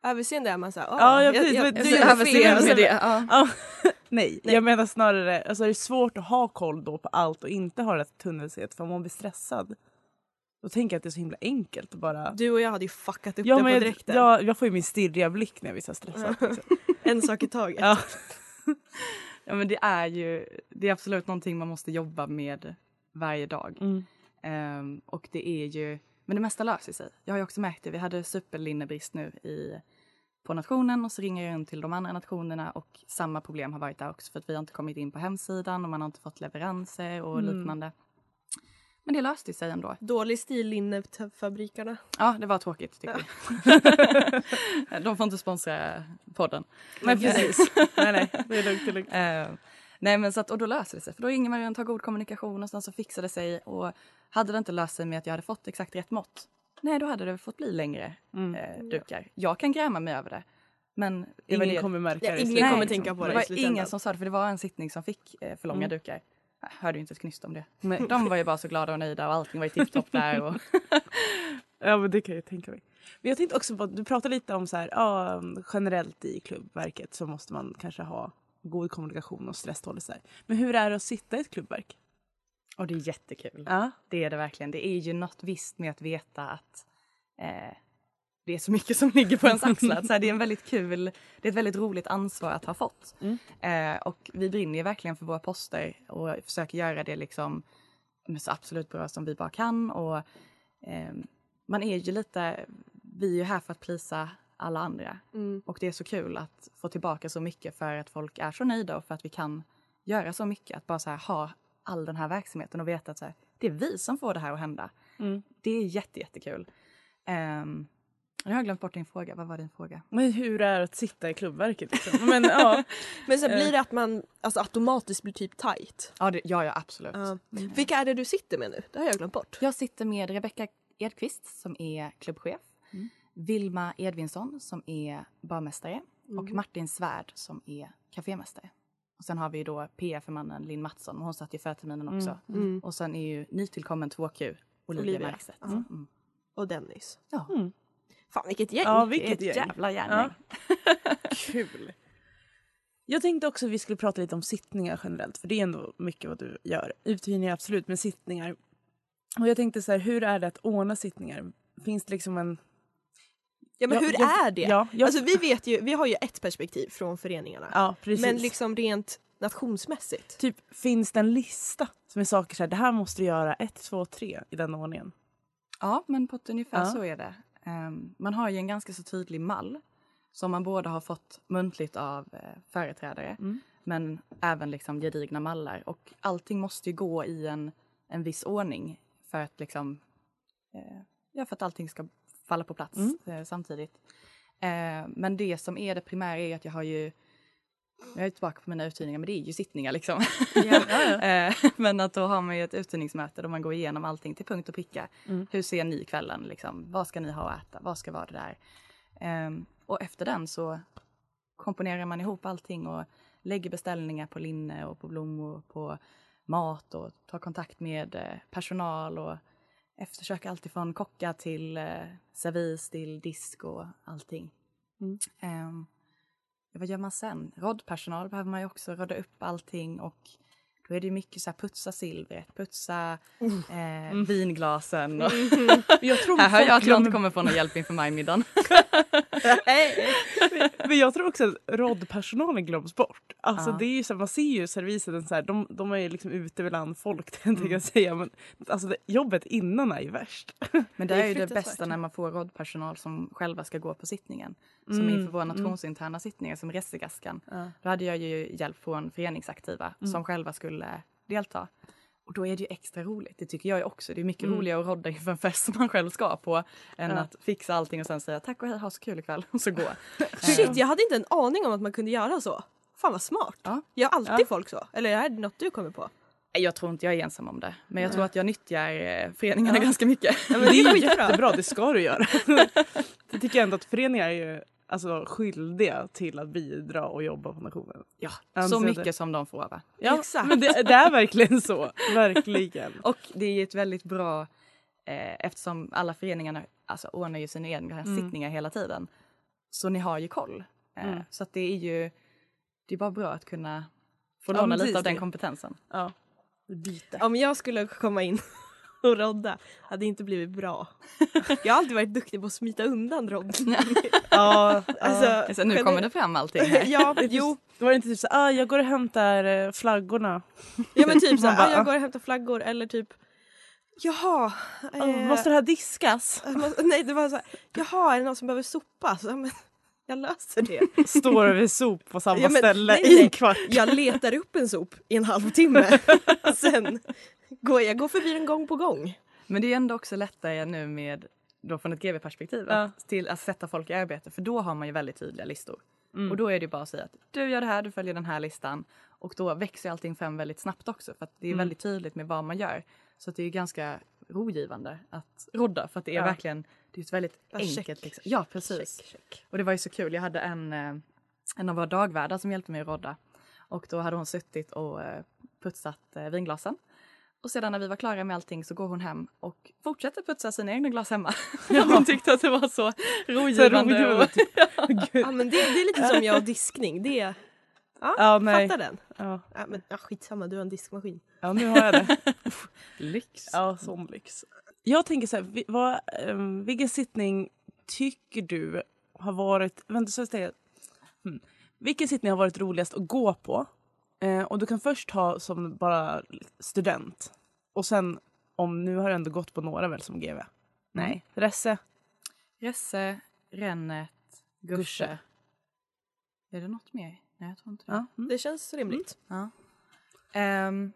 Överseende är man såhär, Ja, jag, jag, Men- du överseende fel. med det. Ja. Ja, nej, jag menar snarare, alltså är det svårt att ha koll då på allt och inte ha det tunnelseende för om man blir stressad då tänker jag att det är så himla enkelt att bara... Du och jag hade ju fuckat upp Ja, det på jag, direkten. jag, jag får ju min stirriga blick när jag blir så stressad. Liksom. En sak i taget. Ja. ja men det är ju, det är absolut någonting man måste jobba med varje dag. Mm. Ehm, och det är ju, men det mesta löser sig. Jag har ju också märkt det, vi hade superlinnebrist nu i på nationen och så ringer jag runt till de andra nationerna och samma problem har varit där också för att vi har inte kommit in på hemsidan och man har inte fått leveranser och Mm. liknande. Men det löste sig ändå. Dålig stil linnefabrikerna. Ja, det var tråkigt tycker vi. de får inte sponsra podden. Nej precis. nej nej, det är lugnt. Det är lugnt. Eh, nej men så att, och då löser det sig. För då ringer man runt, har god kommunikation och sen så fixar det sig. Och hade det inte löst sig med att jag hade fått exakt rätt mått. Nej, då hade det fått bli längre Mm. eh, dukar. Jag kan gräma mig över det. Men det Ingen det. kommer märka Ja, det. i ingen slutet. kommer Nej, tänka på det Det var slutändan. ingen som sa det för det var en sittning som fick eh, för långa Mm. dukar. Jag hörde ju inte ett knyst om det. Nej. De var ju bara så glada och nöjda och allting var ju tipptopp där. Och, Ja men det kan jag tänka mig. Men jag tänkte också på, du pratade lite om så här, ja, generellt i klubbverket så måste man kanske ha god kommunikation och stresstålighet. Men hur är det att sitta i ett klubbverk? och det är jättekul. Ja. Det är det verkligen. Det är ju något visst med att veta att eh, det är så mycket som ligger på ens axlar. Att Så här, det är en väldigt kul, det är ett väldigt roligt ansvar att ha fått. Mm. Eh, och vi brinner verkligen för våra poster och försöker göra det liksom så absolut bra som vi bara kan. Och eh, man är ju lite, vi är ju här för att plisa alla andra. Mm. Och det är så kul att få tillbaka så mycket för att folk är så nöjda och för att vi kan göra så mycket. Att bara så här, ha all den här verksamheten och veta att så här, det är vi som får det här att hända. Mm. Det är jätte, jättekul. Um, nu har jag glömt bort din fråga. Vad var din fråga? Men hur är det att sitta i klubbverket? Liksom? Men ja. Men Eh. blir det att man alltså, automatiskt blir typ tight. Ja, det, ja, ja absolut. Ja. Vilka är det du sitter med nu? Det har jag glömt bort. Jag sitter med Rebecka Edqvist som är klubbchef. Vilma Edvinsson som är barmästare. Och Martin Svärd som är kafémästare. Och sen har vi ju då PR-mannen Linn Mattsson. Hon satt i förterminen också. Mm. Och sen är ju nytillkommen 2Q Olivia, Olivia. Markstedt. Mm. Och Dennis. Ja. Mm. Fan vilket gäng! Ja, vilket ett gäng. jävla gäng. Ja. Kul. Jag tänkte också att vi skulle prata lite om sittningar generellt, för det är ändå mycket vad du gör. Uthyrningar absolut, men sittningar. Och jag tänkte så här, hur är det att ordna sittningar? Finns det liksom en... Ja men Ja, hur jag- är det? Ja, jag, Alltså vi vet ju, vi har ju ett perspektiv från föreningarna. ja precis. men liksom rent nationsmässigt. Typ, finns det en lista som är saker så här, det här måste du göra ett, två, tre i den ordningen? Ja, men på ett ungefär Ja. så är det. Ehm, man har ju en ganska så tydlig mall som man både har fått muntligt av eh, företrädare Mm. men även liksom gedigna mallar. Och allting måste ju gå i en, en viss ordning för att liksom eh, ja, för att allting ska falla på plats Mm. eh, samtidigt. Eh, men det som är det primära är att jag har ju jag är tillbaka på mina uthyrningar men det är ju sittningar liksom. Eh, men att då har man ju ett uthyrningsmöte där man går igenom allting till punkt och pricka. Mm. Hur ser ni kvällen? Liksom? Vad ska ni ha att äta? Vad ska vara det där? Ehm, och efter den så komponerar man ihop allting och lägger beställningar på linne och på blommor och på mat och tar kontakt med personal och eftersöker allt ifrån kockar till eh, servis till disk och allting. Mm. Ja, vad gör man sen? Roddpersonal behöver man ju också rodda upp allting och då är det mycket så här putsa silvret, putsa eh, vinglasen. Och Jag tror här hör jag att jag inte kommer få någon hjälp inför majmiddagen. Men jag tror också att roddpersonalen glöms bort. Alltså Ja. det är ju så, här, man ser ju servisen, så här, de, de är ju liksom ute bland folk tänkte Mm. jag säga. Men alltså det, jobbet innan är ju värst. Men det är ju det bästa när man får roddpersonal som själva ska gå på sittningen. Som Mm, inför våra mm. nationsinterna sittningar som Resegaskan. Ja. Då hade jag ju hjälp från föreningsaktiva Mm. som själva skulle delta. Och då är det ju extra roligt. Det tycker jag också. Det är mycket Mm. roligare att rodda inför en fest som man själv ska på än Ja. att fixa allting och sen säga tack och hej, ha så kul ikväll och så gå. Shit, jag hade inte en aning om att man kunde göra så. Fan vad smart. Ja. Gör alltid Ja. folk så? Eller är det något du kommer på? Jag tror inte jag är ensam om det. Men jag tror att jag nyttjar eh, föreningarna ganska mycket. Ja, men det är ju jättebra, det ska du göra. det tycker jag ändå att föreningar är ju alltså, skyldiga till att bidra och jobba på nationen. Ja, Anser så det. mycket som de får va. Ja, Exakt. men det, det är verkligen så. Verkligen. Och det är ju ett väldigt bra, eh, eftersom alla föreningarna alltså, ordnar ju sina egna Mm. sittningar hela tiden. Så ni har ju koll. Eh, Mm. Så att det är ju, det är bara bra att kunna få Ja, låna men lite av den det. kompetensen. Ja. Byte. Om jag skulle komma in och rodda hade det inte blivit bra. Jag har alltid varit duktig på att smita undan roddning. Ja, Alltså, Alltså, nu kommer det fram allting här. Ja, jo. Då var det inte typ så ah, jag går och hämtar eh, flaggorna. Ja men typ bara, ah, jag går och hämtar flaggor eller typ Jaha. Eh, måste det här diskas? måste- nej det var såhär, jaha är det någon som behöver sopa? Så, men, Jag löser det. Står vid sop på samma Ja, men- ställe nej, i nej. en kvart. Jag letar upp en sop i en halvtimme. Sen går jag går förbi den gång på gång. Men det är ändå också lättare nu med då från ett GV-perspektiv Ja. att, till att sätta folk i arbete för då har man ju väldigt tydliga listor. Mm. Och då är det ju bara att säga att du gör det här, du följer den här listan och då växer allting fram väldigt snabbt också för att det är Mm. väldigt tydligt med vad man gör. Så det är ganska rogivande att rodda för att det är Ja. verkligen det är ett väldigt Bara enkelt. Liksom. Ja precis. Check, check. Och det var ju så kul. Jag hade en, eh, en av våra dagvärdar som hjälpte mig att rodda. Och då hade hon suttit och eh, putsat eh, vinglasen. Och sedan när vi var klara med allting så går hon hem och fortsätter putsa sina egna glas hemma. hon tyckte att det var så rogivande. rogivande, och, typ. Ja, men det, det är lite som jag och diskning. Det ja, Ja, nej. fattar den. Ja. Ja, men, ja, skitsamma, du har en diskmaskin. ja, nu har jag det. Lyx. Ja, sån lyx. Jag tänker så här, vad, um, vilken sittning tycker du har varit... Vänta, så jag säga, hmm. Vilken sittning har varit roligast att gå på? Eh, och du kan först ha som bara student. Och sen, om nu har du ändå gått på några väl som GV? Nej. Resse? Resse, Rennet, Gusche. Gusche. Är det något mer? Nej, jag tror inte det. Ja. Mm. Det känns rimligt. Ja. Ehm,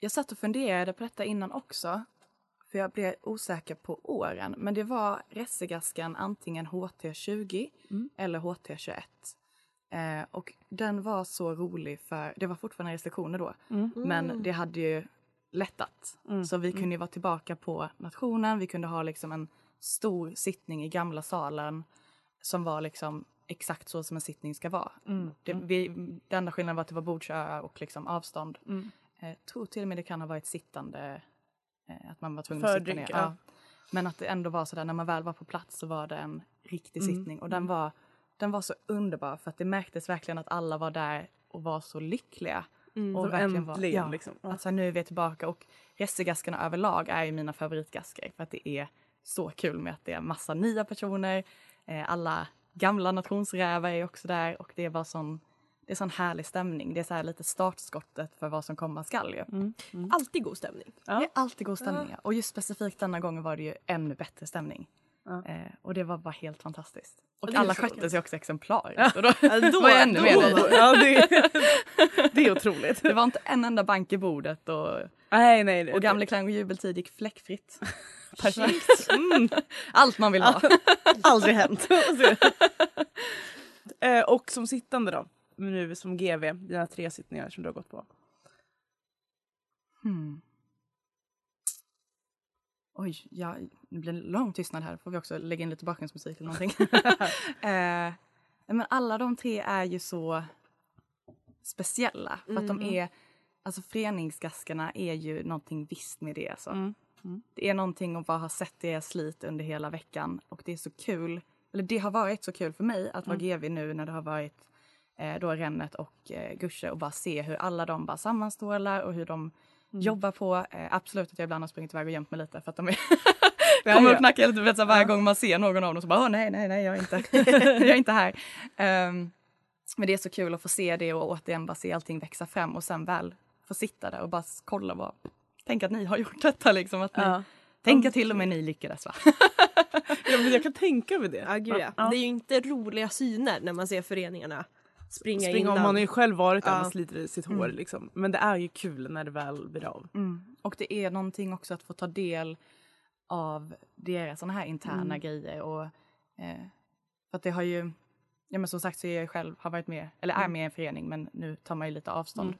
jag satt och funderade på detta innan också. För jag blev osäker på åren. Men det var Ressegaskan antingen HT20 Mm. eller HT21. Eh, och den var så rolig för, det var fortfarande restriktioner då. Mm. Men det hade ju lättat. Mm. Så vi kunde ju vara tillbaka på nationen. Vi kunde ha liksom en stor sittning i gamla salen som var liksom exakt så som en sittning ska vara. Mm. Det, vi, den enda skillnaden var att det var bordsköar och liksom avstånd. Mm. Eh, tror till och med det kan ha varit sittande, eh, att man var tvungen För att sitta ner. ja. Men att det ändå var sådär, när man väl var på plats så var det en riktig Mm. sittning. Och den var, den var så underbar för att det märktes verkligen att alla var där och var så lyckliga. Mm. Och verkligen var- äntligen ja. liksom. Ja. Alltså nu är vi tillbaka och Ressegaskarna överlag är ju mina favoritgasker för att det är så kul med att det är massa nya personer. Eh, alla gamla nationsrävar är också där och det bara sån, det är sån härlig stämning. Det är så här lite startskottet för vad som komma skall ju. Mm. Mm. Alltid god stämning. Ja. Det är alltid god stämning. ja. Och just specifikt denna gången var det ju ännu bättre stämning. Ja. Eh, och det var bara helt fantastiskt. Och alla skötte sig också exemplariskt. Då då- var jag ännu mer nöjd. Ja, det, det är otroligt. Det var inte en enda bank i bordet och, nej. nej. och Gamle Klang och jubeltid gick fläckfritt. Perfekt. Mm. Allt man vill ha. Aldrig hänt. eh, och som sittande då? Nu som GV, dina tre sittningar som du har gått på. Hmm. Oj, ja, det blir en lång tystnad här. Får vi också lägga in lite bakgrundsmusik eller någonting. eh, men alla de tre är ju så speciella. För att de är, alltså föreningsgaskarna är ju någonting visst med det. Alltså. Mm. Det är någonting att bara ha sett deras slit under hela veckan och det är så kul. Eller det har varit så kul för mig att vara GV nu när det har varit eh, då Rennet och eh, Gusche och bara se hur alla de bara sammanstrålar och hur de jobbar på. Eh, absolut att jag ibland har sprungit iväg och gömt mig lite för att de är kommer och knackar lite vet, så varje gång man ser någon av dem så bara nej nej nej jag är inte, jag är inte här. Ehm, men det är så kul att få se det och återigen bara se allting växa fram och sen väl få sitta där och bara kolla vad Tänk att ni har gjort detta liksom. Att ni, Ja. Tänk att till och med ni lyckades va? Ja, jag kan tänka mig det. Ja, gud. Ja. Det är ju inte roliga syner när man ser föreningarna springa, Springa innan. om man har ju själv varit där Ja. och sliter i sitt hår liksom. Men det är ju kul när det väl blir av. Och det är någonting också att få ta del av deras såna här interna grejer. Och, eh, för att det har ju, ja men som sagt så är jag själv, har varit med, eller är med i en förening men nu tar man ju lite avstånd.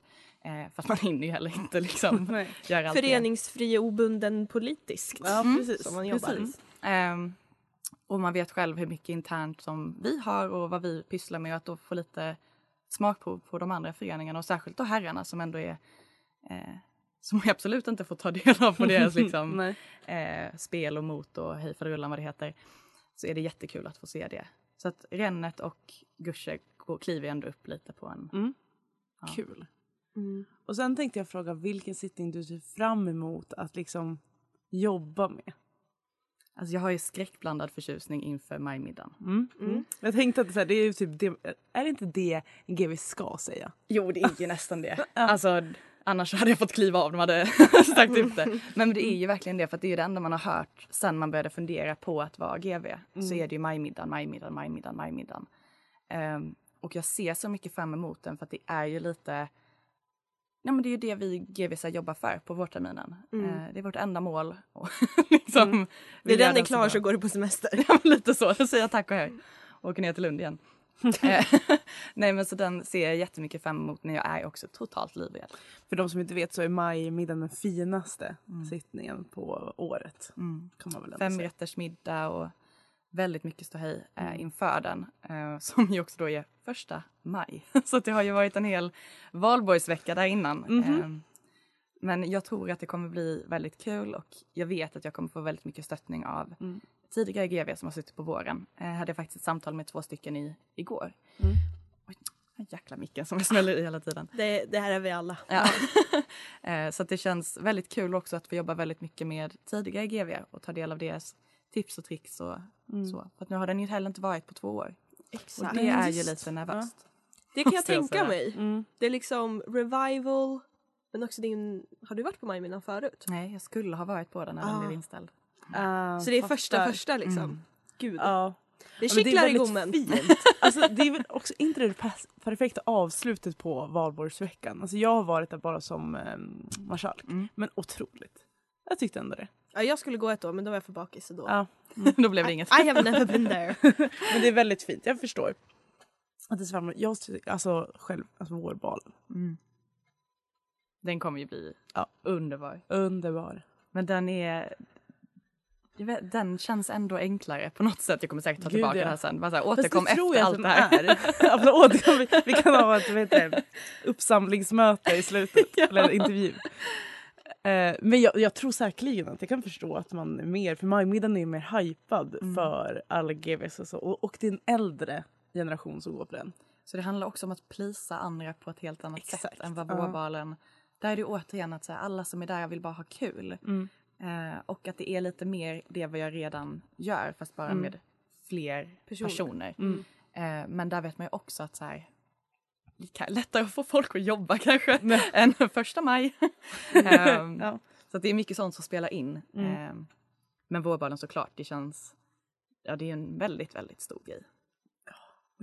Eh, för att man hinner ju heller inte liksom göra allt. Föreningsfri och obunden politiskt. Ja, Mm. precis. Som man jobbar. Precis. Ehm, och man vet själv hur mycket internt som vi har och vad vi pysslar med och att då få lite smakprov på de andra föreningarna och särskilt då herrarna som ändå är eh, som jag absolut inte får ta del av på deras liksom, eh, spel och mot och hej faderullan vad det heter. Så är det jättekul att få se det. Så att Rennet och Gusche kliver ändå upp lite på en... Mm. Ja. Kul. Mm. Och sen tänkte jag fråga vilken sittning du ser fram emot att liksom jobba med. Alltså jag har ju skräckblandad förtjusning inför majmiddagen. Mm. Mm. Jag tänkte att så här, det är ju typ det, är det inte det GV ska säga? Jo, det är ju nästan det. Alltså, Annars hade jag fått kliva av, de hade sagt upp det. Men det är ju verkligen det, för det är ju det enda man har hört sen man började fundera på att vara GV. Så är det ju majmiddagen, majmiddagen, majmiddagen, majmiddagen. Ehm, och jag ser så mycket fram emot den för att det är ju lite Ja, men det är ju det vi GVs jobbar för på vårterminen. Mm. Eh, det är vårt enda mål. Och liksom, När vi gör den är klar bra. så går du på semester. Ja, men lite så. Då säger jag tack och hej. Och åker ner till Lund igen. Eh, Nej men så den ser jag jättemycket fram emot när jag är också totalt livrädd. För de som inte vet så är majmiddagen den finaste sittningen på året. Kan man väl ändå säga. Femrättersmiddag och väldigt mycket ståhej Mm. eh, inför den. Eh, som ju också då är första maj. så det har ju varit en hel valborgsvecka där innan. Mhm. Eh, men jag tror att det kommer bli väldigt kul och jag vet att jag kommer få väldigt mycket stöttning av Mm. tidigare GV som har suttit på våren. Eh, hade jag faktiskt ett samtal med två stycken i, igår. Mm. Oj, jäkla micken som jag smäller i hela tiden. Det, det här är vi alla. Ja. Eh, så det känns väldigt kul också att få jobba väldigt mycket med tidigare GV och ta del av deras tips och tricks och så. För att nu har den ju heller inte varit på två år. Och Exakt. det är ju lite nervöst. Det kan jag tänka mig. Mm. Det är liksom revival, men också din... Har du varit på majmiddagen förut? Nej, jag skulle ha varit på den när den Ah. blev inställd. Ah, Så det är första första liksom? Mm. Gud. Ja. Det Ja, kittlar i gommen. fint. Alltså, det är väl också inte det perfekta avslutet på valborgsveckan. Alltså, jag har varit där bara som um, marskalk. Mm. Men otroligt. Jag tyckte ändå det. Ja, jag skulle gå ett år men då var jag för bakis. Så då. Ja. Då blev det inget. I have never been there. Men det är väldigt fint, jag förstår. Att det varmt. jag tycker- alltså själv, alltså vårbalen. Mm. Den kommer ju bli Ja. underbar. Underbar. Men den är... jag vet, Den känns ändå enklare på något sätt. Jag kommer säkert ta Gud, tillbaka ja. det här sen. Bara så här, Fast återkom det tror efter allt det här. är. Alltså, återkom, vi, vi kan ha ett uppsamlingsmöte i slutet. Eller en intervju. Eh, men jag, jag tror säkerligen att jag kan förstå att man är mer, för majmiddagen är mer hypad Mm. för alla GVs och så. Och, och det är en äldre generation som går på den. Så det handlar också om att plisa andra på ett helt annat sätt Exakt, än vad vårbalen... Där är det återigen att så här, alla som är där vill bara ha kul. Mm. Eh, och att det är lite mer det vad jag redan gör fast bara Mm. med fler Personer. personer. Mm. Eh, men där vet man ju också att så här, lättare att få folk att jobba kanske än första maj. Ehm, Ja. Så att det är mycket sånt som spelar in. Mm. Ehm, men vårbalen såklart, det känns... Ja, det är en väldigt, väldigt stor grej.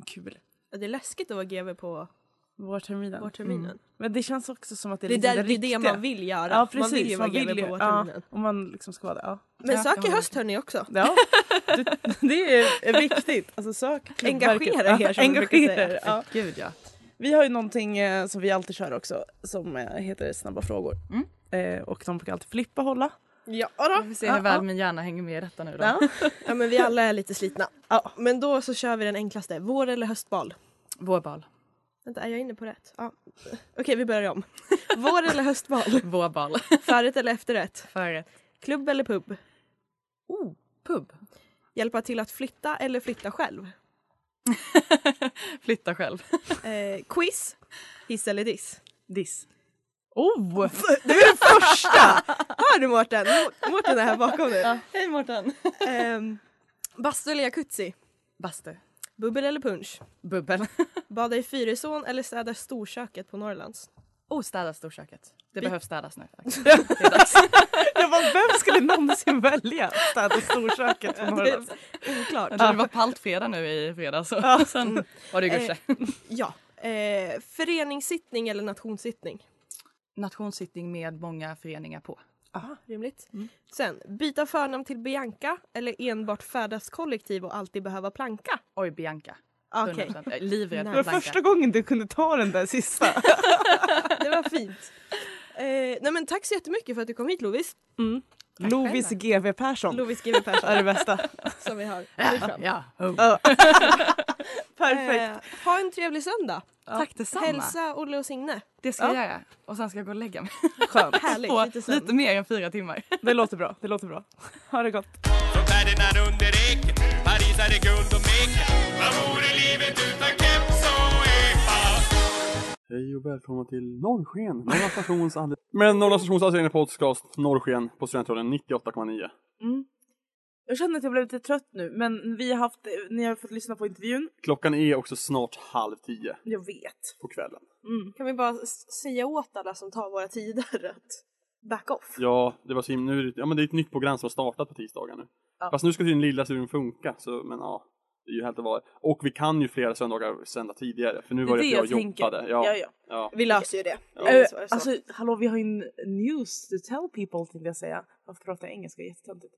Kul. Ja, Det är läskigt att vara GV på Vårterminen. vårterminen. Men det känns också som att det är, Det liksom där, det det man vill göra. Ja precis, man vill ju vara GV på ja, vårterminen. om man liksom ska vara det. Ja. Men Ja, sök i höst hörni också. Ja, det, det är viktigt. Alltså sök Engagera er, som man brukar Engagera säga. ja. Gud ja. Vi har ju någonting eh, som vi alltid kör också som eh, heter snabba frågor. Mm. Eh, och de brukar alltid Filippa hålla. Ja Vi då. får se hur väl min hjärna hänger med i detta nu då. Ja. Ja men vi alla är lite slitna. Ja. Men då så kör vi den enklaste. Vår eller höstbal? Vårbal. Vänta, är jag inne på rätt? Ja. Okej, vi börjar om. Vår eller höstbal? Vårbal. Förrätt eller efterrätt? Förrätt. Klubb eller pub? Oh, pub. Hjälpa till att flytta eller flytta själv? Flytta själv. Eh, quiz? Hiss eller diss? Diss. Oh! Det är den första! Hör du Mårten? Mårten är här bakom dig. Hej Mårten. Ehm, bastu eller jacuzzi? Bastu. Bubbel eller punch? Bubbel. Bada i Fyrisån eller städa storköket på Norrlands? Oh, städa storköket. Det Vi- behövs städas nu. Jag bara, vem skulle någonsin välja städa storköket på Norrland? Oklart. Det var paltfredag nu i fredags. Så. Sen var det Gusche. Ja. Eh, föreningssittning eller nationssittning? Nationssittning med många föreningar på. Aha, rimligt. Sen, byta förnamn till Bianca eller enbart färdas kollektiv och alltid behöva planka? Oj, Bianca. 100%. Jag är livrädd Nej. Det var Blanka. första gången du kunde ta den där sista. det var fint. Eh, nej men tack så jättemycket för att du kom hit Lovis. Mm. Tack Lovis. GV Persson Lovis GW Persson är det bästa. som vi har. Ja. Ja. Perfekt. Eh, ha en trevlig söndag. Tack detsamma. Hälsa Olle och Signe. Det ska jag göra. Och sen ska jag gå och lägga mig. Skönt. Härligt, På lite lite mer än fyra timmar. Det låter bra. Det låter bra. Ha det gott. Från färderna under eken Paris hade guld och mek Vad vore livet utan keps och epa? Hej och välkomna till Norrsken, Norra stations. Men Norra stations egna podcast Norrsken på Studentradion 98,9. Mm. Jag känner att jag blev lite trött nu men vi har haft, ni har fått lyssna på intervjun. Klockan är också snart halv tio Jag vet. på kvällen. Kan vi bara säga åt alla som tar våra tider att back off? Ja, det var så himla, nu det, ja men det är ett nytt program som har startat på tisdagar nu. Ja. Fast nu ska tydligen lilla studion funka, så men ja. Det är ju helt att vara. Och vi kan ju flera söndagar sända tidigare, för nu var det, att jag, jobbade. Ja, Ja, ja. ja. Vi löser ju det. Ja. Det så. alltså hallå vi har ju en news to tell people tänkte jag säga. Varför pratar jag engelska? Jättetöntigt.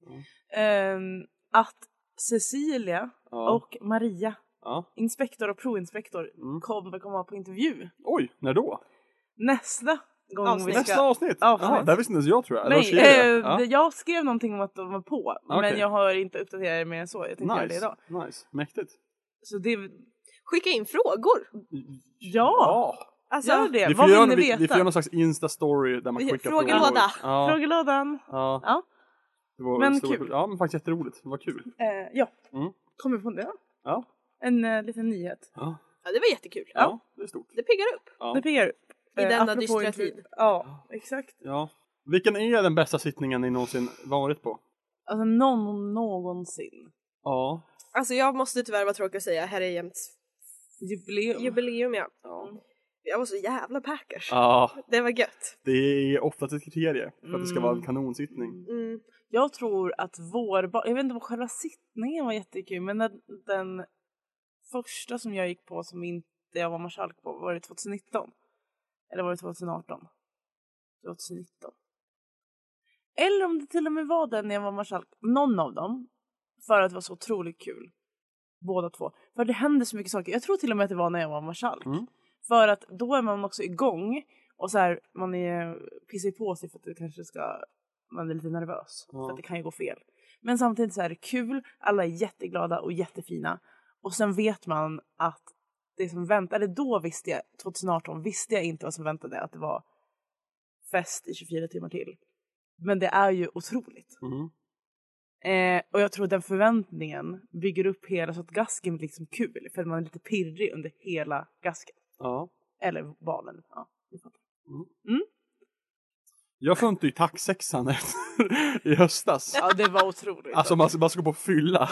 Ehm, att Cecilia Ja. och Maria, ja. inspektor och proinspektor, Mm. kommer komma på intervju. Oj, när då? Nästa gång Avsnitt. vi ska... Nästa avsnitt? Avsnitt. Det här visste inte ens jag tror jag. Nej, vad ser eh, jag? Ja. det- jag skrev någonting om att de var på, men Okej. jag har inte uppdaterat er mer än så. Jag tänkte göra det Nice, idag. nice, mäktigt. Så det, Skicka in frågor! ja! Alltså, Gör det! Vi får, Vad göra, vi, veta? vi får göra någon slags Insta-story där man Vi- skickar frågelåda. frågor. Ja, Frågelådan. ja. Ja. Det var Men stora- kul. Ja, men faktiskt jätteroligt. Det var kul. Eh, ja. Mm. Kommer på det. Ja, En eh, liten nyhet. ja. ja, det var jättekul. ja det är stort. Det piggar upp. Ja. Det piggar upp. I Eh, denna apropå dystra intervju- tid. Ja, exakt. ja. Vilken är den bästa sittningen ni någonsin varit på? Alltså någon någonsin. Ja. Alltså jag måste tyvärr vara tråkig att säga, här är jämt Jubileum. jubileum ja. Ja. Jag var så jävla packers. ja, Det var gött. det är oftast ett kriterie för att det ska vara en Mm. kanonsittning. Mm. Jag tror att vår, jag vet inte om själva sittningen var jättekul men den, den första som jag gick på som inte jag var marskalk på var det 2019. Eller var det 2018? 2019. Eller om det till och med var den när jag var marskalk. Någon av dem. För att det var så otroligt kul. Båda två. För det hände så mycket saker. Jag tror till och med att det var när jag var marskalk. Mm. För att då är man också igång. Och så här, man är, pissar ju på sig för att det kanske ska, man är lite nervös. Ja. För att det kan ju gå fel. Men samtidigt så är det kul, alla är jätteglada och jättefina. Och sen vet man att det som väntar, eller då visste jag, 2018 visste jag inte vad som väntade, att det var fest i 24 timmar till. Men det är ju otroligt. Mm. Eh, och jag tror den förväntningen bygger upp hela så att gasken blir liksom kul. För man är lite pirrig under hela gasken. Ja. Eller balen. Ja, ni fattar. Jag funtade ju taxsexan i höstas. ja det var otroligt. Alltså man, man ska på fylla.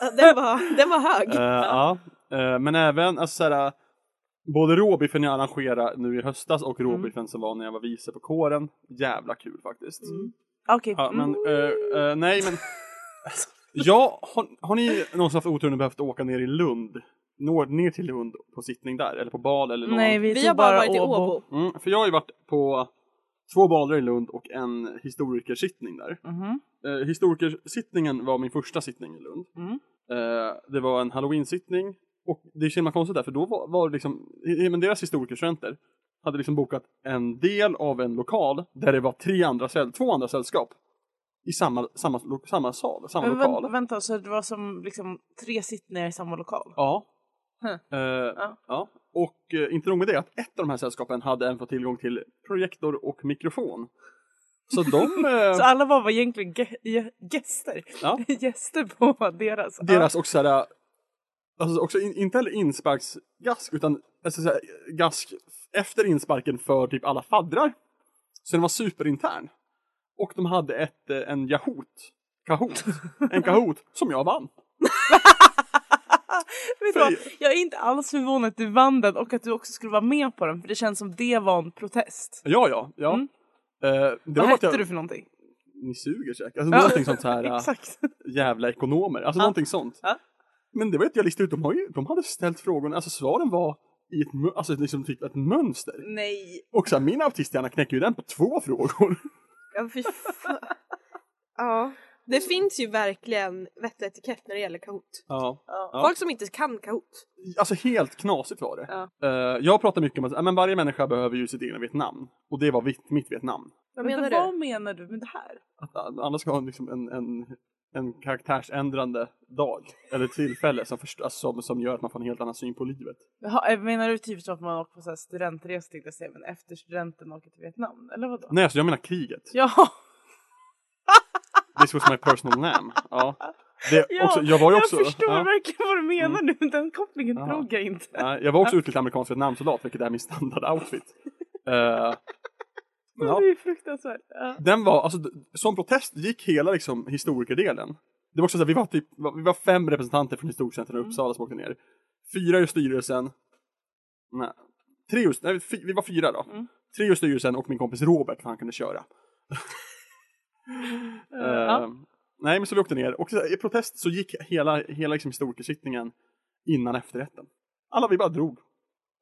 Den var, den var hög. Eh, ja. Eh, men även alltså, såhär, både råbiffen jag arrangerade nu i höstas och Mm. råbiffen som var när jag var vice på kåren. Jävla kul faktiskt. Okej. Ja, mm. men, eh, eh, nej men. Ja, har, har ni någonsin haft oturen och behövt åka ner i Lund? Når, ner till Lund på sittning där? Eller på bal eller någon? Nej vi, Vi har bara varit i Åbo. Mm, för jag har ju varit på två baler i Lund och en historikersittning där. Mhm. Eh, historikersittningen var min första sittning i Lund. Mm. Eh, det var en halloween-sittning och det är så himla konstigt där för då var, var liksom, men deras historikerstudenter hade liksom bokat en del av en lokal där det var tre andra två andra sällskap i samma, samma, samma sal, samma Men lokal. vänta, så det var som liksom tre sittningar i samma lokal? Ja. Huh. Eh, ja. Och eh, inte nog med det, att ett av de här sällskapen hade även fått tillgång till projektor och mikrofon. Så de, eh, Så alla var, var egentligen ge- ge- gäster? ja, gäster på deras? deras också såhär, alltså också in, inte heller insparksgask utan alltså såhär, gask efter insparken för typ alla faddrar. Så den var superintern. Och de hade ett, eh, en Yahoo-t, Kahoot, en Kahoot som jag vann. Vet? Jag är inte alls förvånad att du vann den och att du också skulle vara med på den för det känns som det var en protest. Ja, ja, ja. Mm. Eh, det Vad hette jag, du för någonting? Ni suger säkert. Alltså någonting sånt här. äh, Exakt. jävla ekonomer, alltså Ja. någonting sånt. Ja. Men det var inte jag listade ut, de, har ju, de hade ställt frågorna, alltså svaren var i ett, alltså liksom typ ett mönster. Nej. Och så här, min autisthjärna knäcker ju den på två frågor. Ja, fy fan. ja. Det finns ju verkligen vett och etikett när det gäller Kahoot. Ja. Ja. Folk som inte kan Kahoot. Alltså helt knasigt var det. Ja. Eh, jag pratar mycket om att men varje människa behöver ju sitt egna Vietnam. Och det var mitt, mitt Vietnam. Vad Men menar Vad du? menar du med det här? Att alla ska ha liksom en, en, en karaktärsändrande dag. Eller tillfälle som, först, alltså, som, som gör att man får en helt annan syn på livet. Jaha, eh, menar du typ så att man åker på så här studentresa tänkte jag säga, men efter studenten åker till Vietnam? Eller vadå? Nej, alltså jag menar kriget. Ja, This was my personal name. Ja. Det, ja också, jag var ju också... jag förstår ja. verkligen vad du menar nu, men den kopplingen Ja. drog jag inte. Ja, jag var också utbildad amerikansk Vietnamsoldat, vilket är min standardoutfit. Uh, ja, Det är fruktansvärt. Ja. den var, alltså, som protest gick hela liksom, historikerdelen Det var också så här, vi var typ, vi var fem representanter från Historiecentrum i Uppsala som åkte ner. Fyra ur styrelsen. Nej, tre ur, nej, vi var fyra då. Tre ur styrelsen och min kompis Robert för han kunde köra. Eh, Nej men så vi åkte ner och här, i protest så gick hela, hela liksom historikersittningen innan efterrätten. Alla vi bara drog.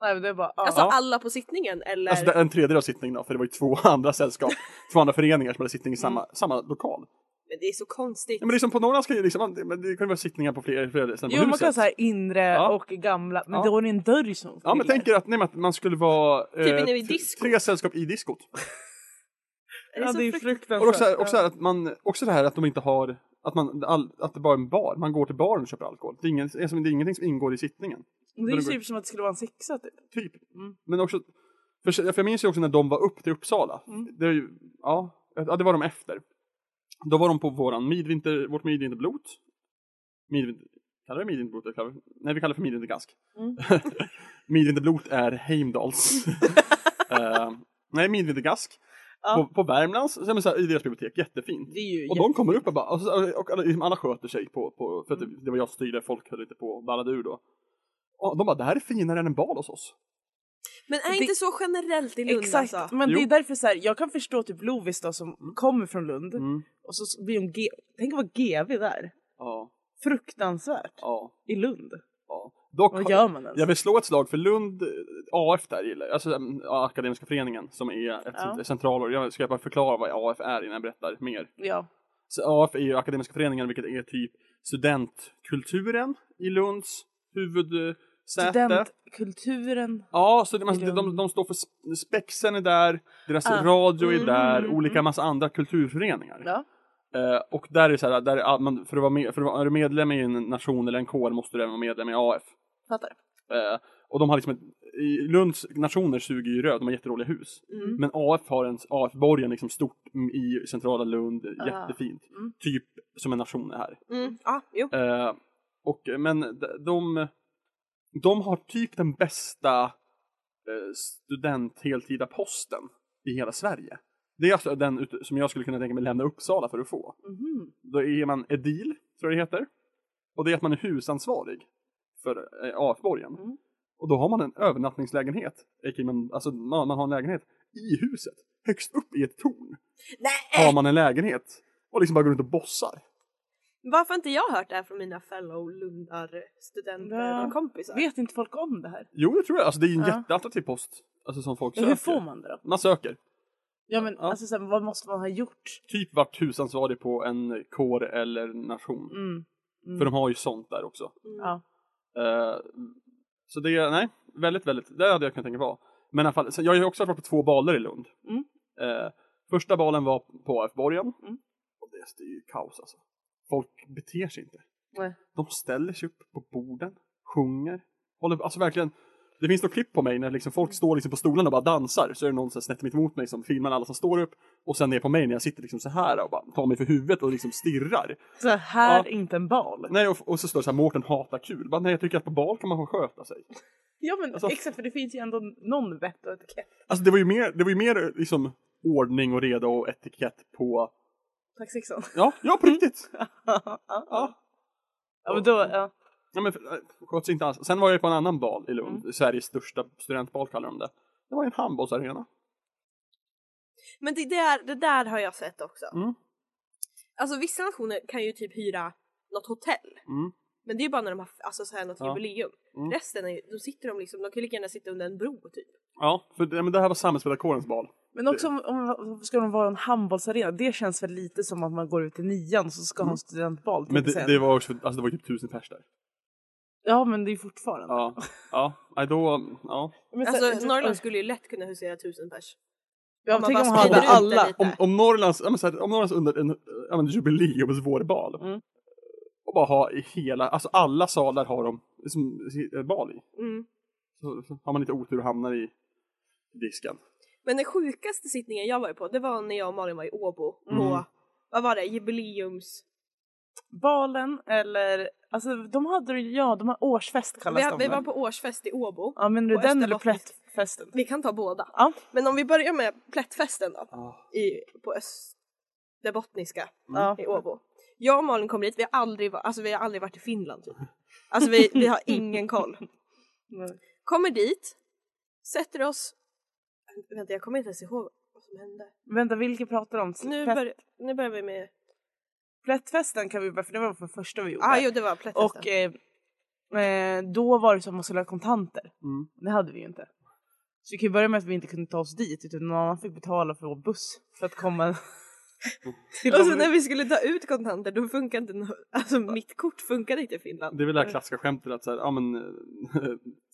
Nej, men det var, Alltså Ja. alla på sittningen eller? Alltså en tredjedel av sittningen då, för det var ju två andra sällskap, två andra föreningar som hade sittning i samma, samma lokal. Men det är så konstigt. Ja, men liksom på Norrland ska ju liksom, men det kan ju vara sittningar på flera, flera ställen på Jo man huset. kan säga inre Ja. och gamla, men Ja. då är det en dörr som Ja men tänk er att, nej, men att man skulle vara eh, Typ vid tre- sällskap i diskot. det Ja så det är frukt- fruktansvärt. Och också, här- också, här att man, också det här att de inte har, att, man, all, att det bara är en bar, man går till baren och köper alkohol. Det är, ingen, det är ingenting som ingår i sittningen. Det är ju typ som att det skulle vara en sexa typ. Typ. Mm. Men också, för, för jag minns ju också när de var upp till Uppsala. Mm. Det, ju, ja, ja, det var de efter. Då var de på våran midvinter, vårt midvinterblot. Midvinter, kallar vi det midvinterblot? eller kallar vi- Nej, vi kallar det för midvintergask. Mm. midvinterblot är Heimdals. Eh, nej, midvintergask. Ja. På, på Värmlands, så, här, i deras bibliotek, jättefint. Och de kommer upp och bara, och, och alla, liksom alla sköter sig på, på för att det, det var jag som styrde, folk höll lite på och ballade ur då. Och de bara, det här är finare än en bal hos oss. Men är Det- inte så generellt i Lund Exakt, alltså? men det Jo. är därför så här, jag kan förstå typ Lovis då som kommer från Lund Mm. och så blir hon G... Tänk att vara GV där. Ja, Fruktansvärt. ja, I Lund. ja. Dock, Vad gör man ens? jag vill slå ett slag för Lund, eh, AF där gillar jag, alltså ja, Akademiska föreningen som är ett Ja. centralår. Jag ska bara förklara vad AF är innan jag berättar mer. Ja. Så AF är ju Akademiska föreningen vilket är typ studentkulturen i Lunds Studentkulturen. Ja, så det, man, Lund. de, de står för sp- Spexen är där, deras Ah. radio är Mm, där, mm, olika massa andra kulturföreningar. Ja. Eh, och där är det så här, där är, man, för, att vara med, för att vara medlem i en nation eller en kår måste du även vara medlem i AF. Fattar. Eh, och de har liksom, ett, i Lunds nationer suger ju röd, de har jätteroliga hus. Mm. Men AF har en, AF-borgen liksom stort i centrala Lund, Ah. jättefint. Mm. Typ som en nation är här. Mm. Ja, jo. Eh, och, men de, de, de har typ den bästa eh, student heltida posten i hela Sverige. Det är alltså den som jag skulle kunna tänka mig lämna Uppsala för att få. Mhm. Då är man edil, tror jag det heter. Och det är att man är husansvarig för eh, AF-borgen. Mm. Och då har man en övernattningslägenhet. Man, alltså man, man har en lägenhet i huset. Högst upp i ett torn Nej! har man en lägenhet. Och liksom bara går runt och bossar. Varför har inte jag hört det här från mina fellow Lundar studenter Ja. och kompisar? Vet inte folk om det här? Jo, det tror jag. Alltså det är en Ja. jätteattraktiv post. Alltså som folk Ja, söker. hur får man det då? Man söker. Ja men Ja. alltså så här, vad måste man ha gjort? Typ vart husansvarig på en kår eller nation. Mm. Mm. För de har ju sånt där också. Ja. Eh, så det är, nej, väldigt, väldigt, det hade jag kunnat tänka vara. Men i alla fall, så jag har ju också varit på två baler i Lund. Mm. Eh, första balen var på AF-borgen. Mm. Och det, det är ju kaos alltså. Folk beter sig inte. Nej. De ställer sig upp på borden, sjunger, håller, alltså verkligen. Det finns något klipp på mig när liksom folk står liksom på stolarna och bara dansar. Så är det någon snett mitt emot mig som filmar alla som står upp. Och sen ner på mig när jag sitter liksom så här och bara tar mig för huvudet och liksom stirrar. Så här Ja. inte en bal. Nej, och, och så står det så här, Mårten hatar kul. Bara, nej, jag tycker att på bal kan man få sköta sig. Ja men Alltså- exakt för det finns ju ändå någon vett och etikett. Alltså det var ju mer, det var ju mer liksom ordning och reda och etikett på, Tack sexan. ja, ja på riktigt. ja. Ja. men då, ja. Ja, men äh, sköts inte alls. Sen var jag på en annan bal i Lund, Sveriges största studentbal kallar de det. Det var en handbollsarena. Men det där, det där har jag sett också. Mm. Alltså vissa nationer kan ju typ hyra något hotell. Mm. Men det är ju bara när de har alltså, så här, något Ja. jubileum. Mm. Resten är ju, då sitter de liksom, de kan ju lika gärna sitta under en bro typ. Ja, för det, men det här var samhällspedagogernas bal. Men också om, om ska de vara en handbollsarena, det känns väl lite som att man går ut i nian så ska ha en studentbal. Mm. Men det, det var också, alltså det var typ tusen pers där. Ja men det är ju fortfarande. Ja, ja, då, ja. Men Alltså så- Norrland skulle ju lätt kunna husera tusen pers. Ja, om man tänk om man hade alla. Om, om Norrlands, ja, men så här, om Norrlands under en, ja, men jubileums vårbal. Mm. Och bara ha i hela, alltså alla salar har de liksom, eh, bal i. Mm. Så, så har man lite otur och hamnar i disken. Men den sjukaste sittningen jag var på det var när jag och Malin var i Åbo på, Mm. vad var det, jubileums... Balen eller, alltså de hade ju- ja de har årsfest kallas Vi, de vi väl? var på årsfest i Åbo. Ja men på den eller plättfesten? Vi kan ta båda. Ja. Men om vi börjar med plättfesten då, Ah. i, på Österbottniska Ja. i Åbo. Jag och Malin kommer dit, vi har aldrig, alltså, vi har aldrig varit i Finland typ. Alltså vi, vi har ingen koll. Kommer dit, sätter oss, vänta jag kommer inte ens ihåg vad som hände. Vänta, vilka pratar om? Nu, Plätt- bör, nu börjar vi med, Plättfesten kan vi börja för det var för första vi gjorde. ah, jo det var plättfesten. och eh, eh, då var det som att man skulle ha kontanter. Mm. Det hade vi ju inte. Så vi kan ju börja med att vi inte kunde ta oss dit utan någon annan fick betala för vår buss för att komma och så dem. när vi skulle ta ut kontanter då funkar inte, no- alltså mitt kort funkade inte i Finland. Det är väl det här klassiska skämtet att så här, ja men eh,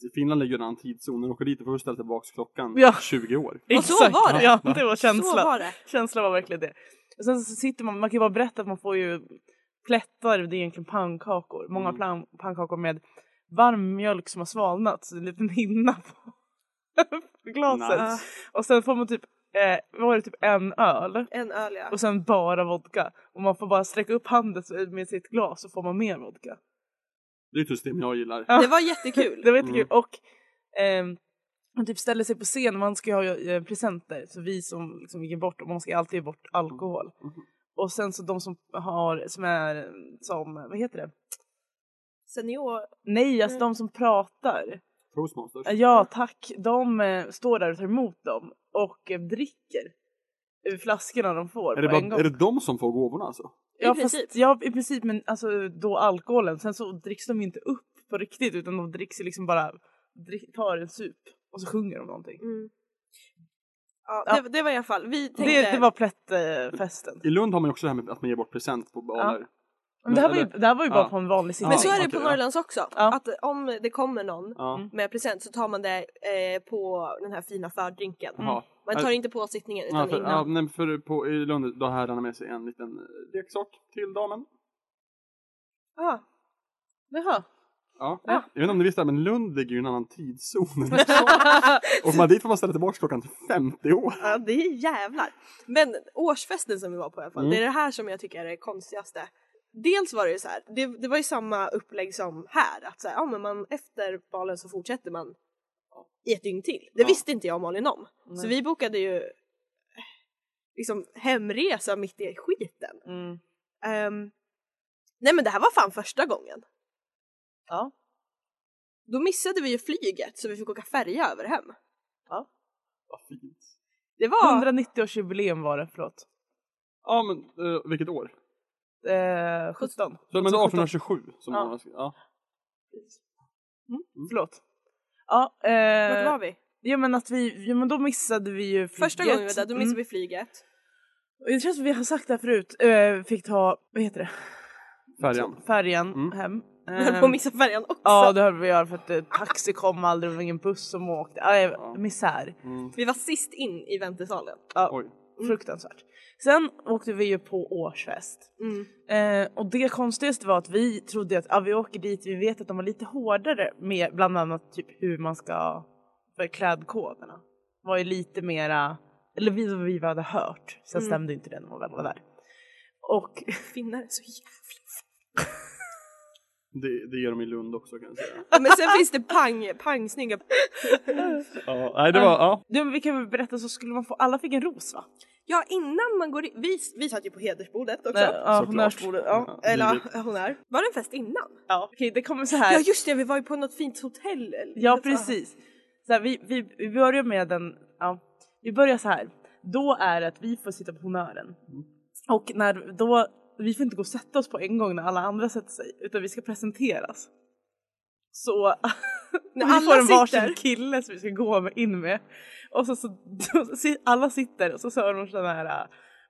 Finland ligger i en annan tidszon, när du åker dit och får du ställa tillbaka klockan Ja. 20 år. Och så Exakt. var det. Ja, det var Så känslan. var det. Känslan var verkligen det. Och sen så sitter man, man kan ju bara berätta att man får ju plättar, det är egentligen pannkakor. Många Mm. pannkakor med varm mjölk som har svalnat, så det är en liten hinna på glaset. Nice. Och sen får man typ, eh, var det, typ en öl En öl ja. och sen bara vodka. Och man får bara sträcka upp handen så- med sitt glas så får man mer vodka. Det är ett system jag gillar. Ja. Det var jättekul. Det var jättekul. Mm. Och ehm, man typ ställer sig på scen, man ska ju ha eh, presenter. Så vi som liksom gick bort, och man ska alltid ge bort alkohol. Mm. Och sen så de som har, som är som, vad heter det? Senior, Nej, alltså Mm. de som pratar. Toastmasters. Ja tack, de eh, står där och tar emot dem och eh, dricker ur flaskorna de får Är det, på en bara, gång. är det de som får gåvorna alltså? ja, i princip. Fast, ja i princip men alltså då alkoholen, sen så dricks de inte upp på riktigt utan de dricks ju liksom bara, drick, tar en sup och så sjunger de någonting. Mm. Ja, Ja. Det, det var i alla fall, vi tänkte... Det, det var plättfesten. I Lund har man ju också det här med att man ger bort present på baler. Men det här var ju, det här var ju bara Ja. på en vanlig sittning. Men så är det på ja. Norrlands också. Ja. Att om det kommer någon Ja. med present så tar man det eh, på den här fina fördrinken. Jaha. Man tar inte på sittningen utan Ja, för, ja, innan. nej, för på, i Lund då har herrarna med sig en liten eh, leksak till damen. Ah, Jaha. Ja. Ja. Jag vet inte om ni visste det, men Lund ligger ju i en annan tidszon än. Och man dit får man ställa tillbaka klockan till 50 år. ja, det är jävlar. Men årsfesten som vi var på i alla fall, Mm. det är det här som jag tycker är det konstigaste. Dels var det ju så här, det, det var ju samma upplägg som här, att så här, ja, men man, efter balen så fortsätter man i ett dygn till. Det Ja. visste inte jag och Malin om. Så Nej. vi bokade ju eh, liksom hemresa mitt i skiten. Mm. Ehm, nej men det här var fan första gången. Ja. Då missade vi ju flyget så vi fick åka färja över hem. Vad fint. Det var... 190-årsjubileum var det, förlåt. Ja men eh, vilket år? Eh, 17. Så men det 1827 som Ja. man ja. Förlåt. Ja, Vart eh, var vi? ja men att vi, ja men då missade vi ju flyget. Första gången vi var där, då missade Mm. vi flyget. Och Jag tror att vi har sagt det här förut, eh, fick ta, vad heter det? Färjan. Färjan Mm. hem. Vi höll på att missa färjan också. Ja det höll vi göra för att eh, taxi kom aldrig, det var ingen buss som åkte. Aj, Ja. misär. Mm. Vi var sist in i väntesalen. Ja, Oj. Fruktansvärt. Sen åkte vi ju på årsfest. Mm. Eh, och det konstigaste var att vi trodde att ah, vi åker dit, vi vet att de var lite hårdare med bland annat typ hur man ska, för klädkoderna. Var ju lite mera, eller vi, vi hade hört, sen Mm. stämde inte det när man väl var där. Och Finnar är så jävla Det, det gör de i Lund också kan jag säga. Ja, Men sen finns det pang, pang snygga. Ja, nej det var, ja. Men vi kan väl berätta så skulle man få, alla fick en ros va? Ja innan man går in, vi, vi satt ju på hedersbordet också. Nej, ja, honnörsbordet. Ja. Ja, Eller ja, hon är. Var det en fest innan? ja. Okej det kommer så här. Ja just det, vi var ju på något fint hotell. Ja precis. Så här, vi, vi, vi börjar med den, ja, vi börjar så här. Då är det att vi får sitta på honnören. Och när då, vi får inte gå och sätta oss på en gång när alla andra sätter sig utan vi ska presenteras. Så När vi alla får en varsin sitter. kille som vi ska gå med in med. Och så, så, alla sitter och så hör de sådana här äh,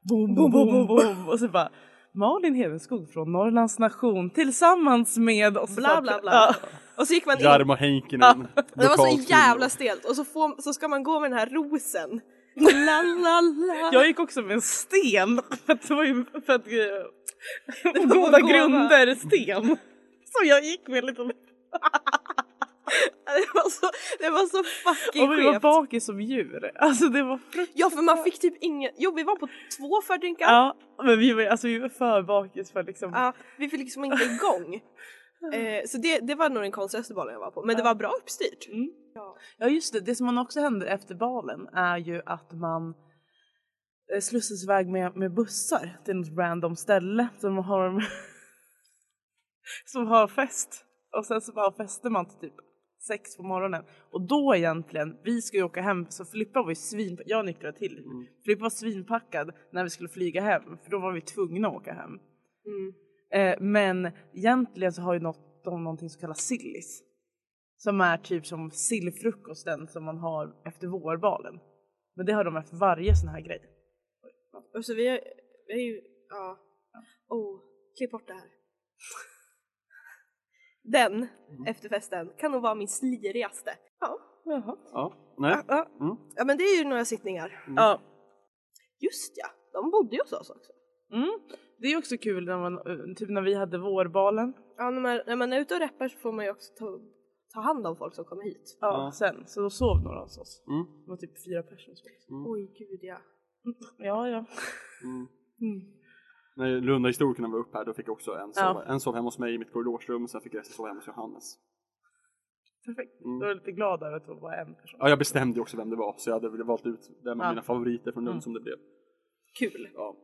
boom, boom, boom, boom, och så bara Malin Hedenskog från Norrlands nation tillsammans med och så Bla, bla, bla. Ja. Och så gick man in. Jarmo Heikkinen. Det var så jävla stelt och så, får, så ska man gå med den här rosen. La, la, la. Jag gick också med en sten för att det var ju för att eh, på goda grunder sten. Så jag gick med en liten Det var så, det var så fucking och vi var skevt. bakis som djur. Alltså det var fruktansvärt. Ja för man fick typ ingen, jo vi var på två fördrinkar. Ja men vi var, alltså, vi var för bakis för liksom. Ja, vi fick liksom inte igång. Eh, så det, det var nog den konstigaste balen jag var på. Men det var bra uppstyrt. Mm. Ja just det, det som man också händer efter balen är ju att man slussas iväg med, med bussar till något random ställe som har som har fest. Och sen så bara festar man till typ sex på morgonen. Och då egentligen, vi ska ju åka hem så Filippa var ju svin, jag nyktrade till. Filippa var svinpackad när vi skulle flyga hem för då var vi tvungna att åka hem. Mm. Eh, men egentligen så har ju något, de någonting som kallas sillis. Som är typ som sillfrukosten som man har efter vårbalen. Men det har de efter varje sån här grej. Och så vi har, vi har ju, ja. Oh, klipp bort det här. Den efterfesten kan nog vara min slirigaste. Ja. Jaha. Ja. Nej. Ja, Mm. ja men det är ju några sittningar. Ja. Just ja, de bodde ju hos oss också. Mm. Det är också kul när man, eh, typ när vi hade vårbalen. Ja, när man, när man är ute och rappar så får man ju också ta, ta hand om folk som kommer hit. Ja, Ja. sen. Så då sov några hos oss. Mm. Det var typ fyra personer sov. Oj gud ja. Ja, ja. Mm. Mm. När Lunda-historikerna var uppe här då fick jag också en Ja. sova, en sov hemma hos mig i mitt korridorsrum, sen fick resten sova hemma hos Johannes. Perfekt. Mm. Då är jag lite glad över att det var en person. Ja, jag bestämde också vem det var, så jag hade valt ut vem av Ja. mina favoriter från Lund Mm. som det blev. Kul. Ja.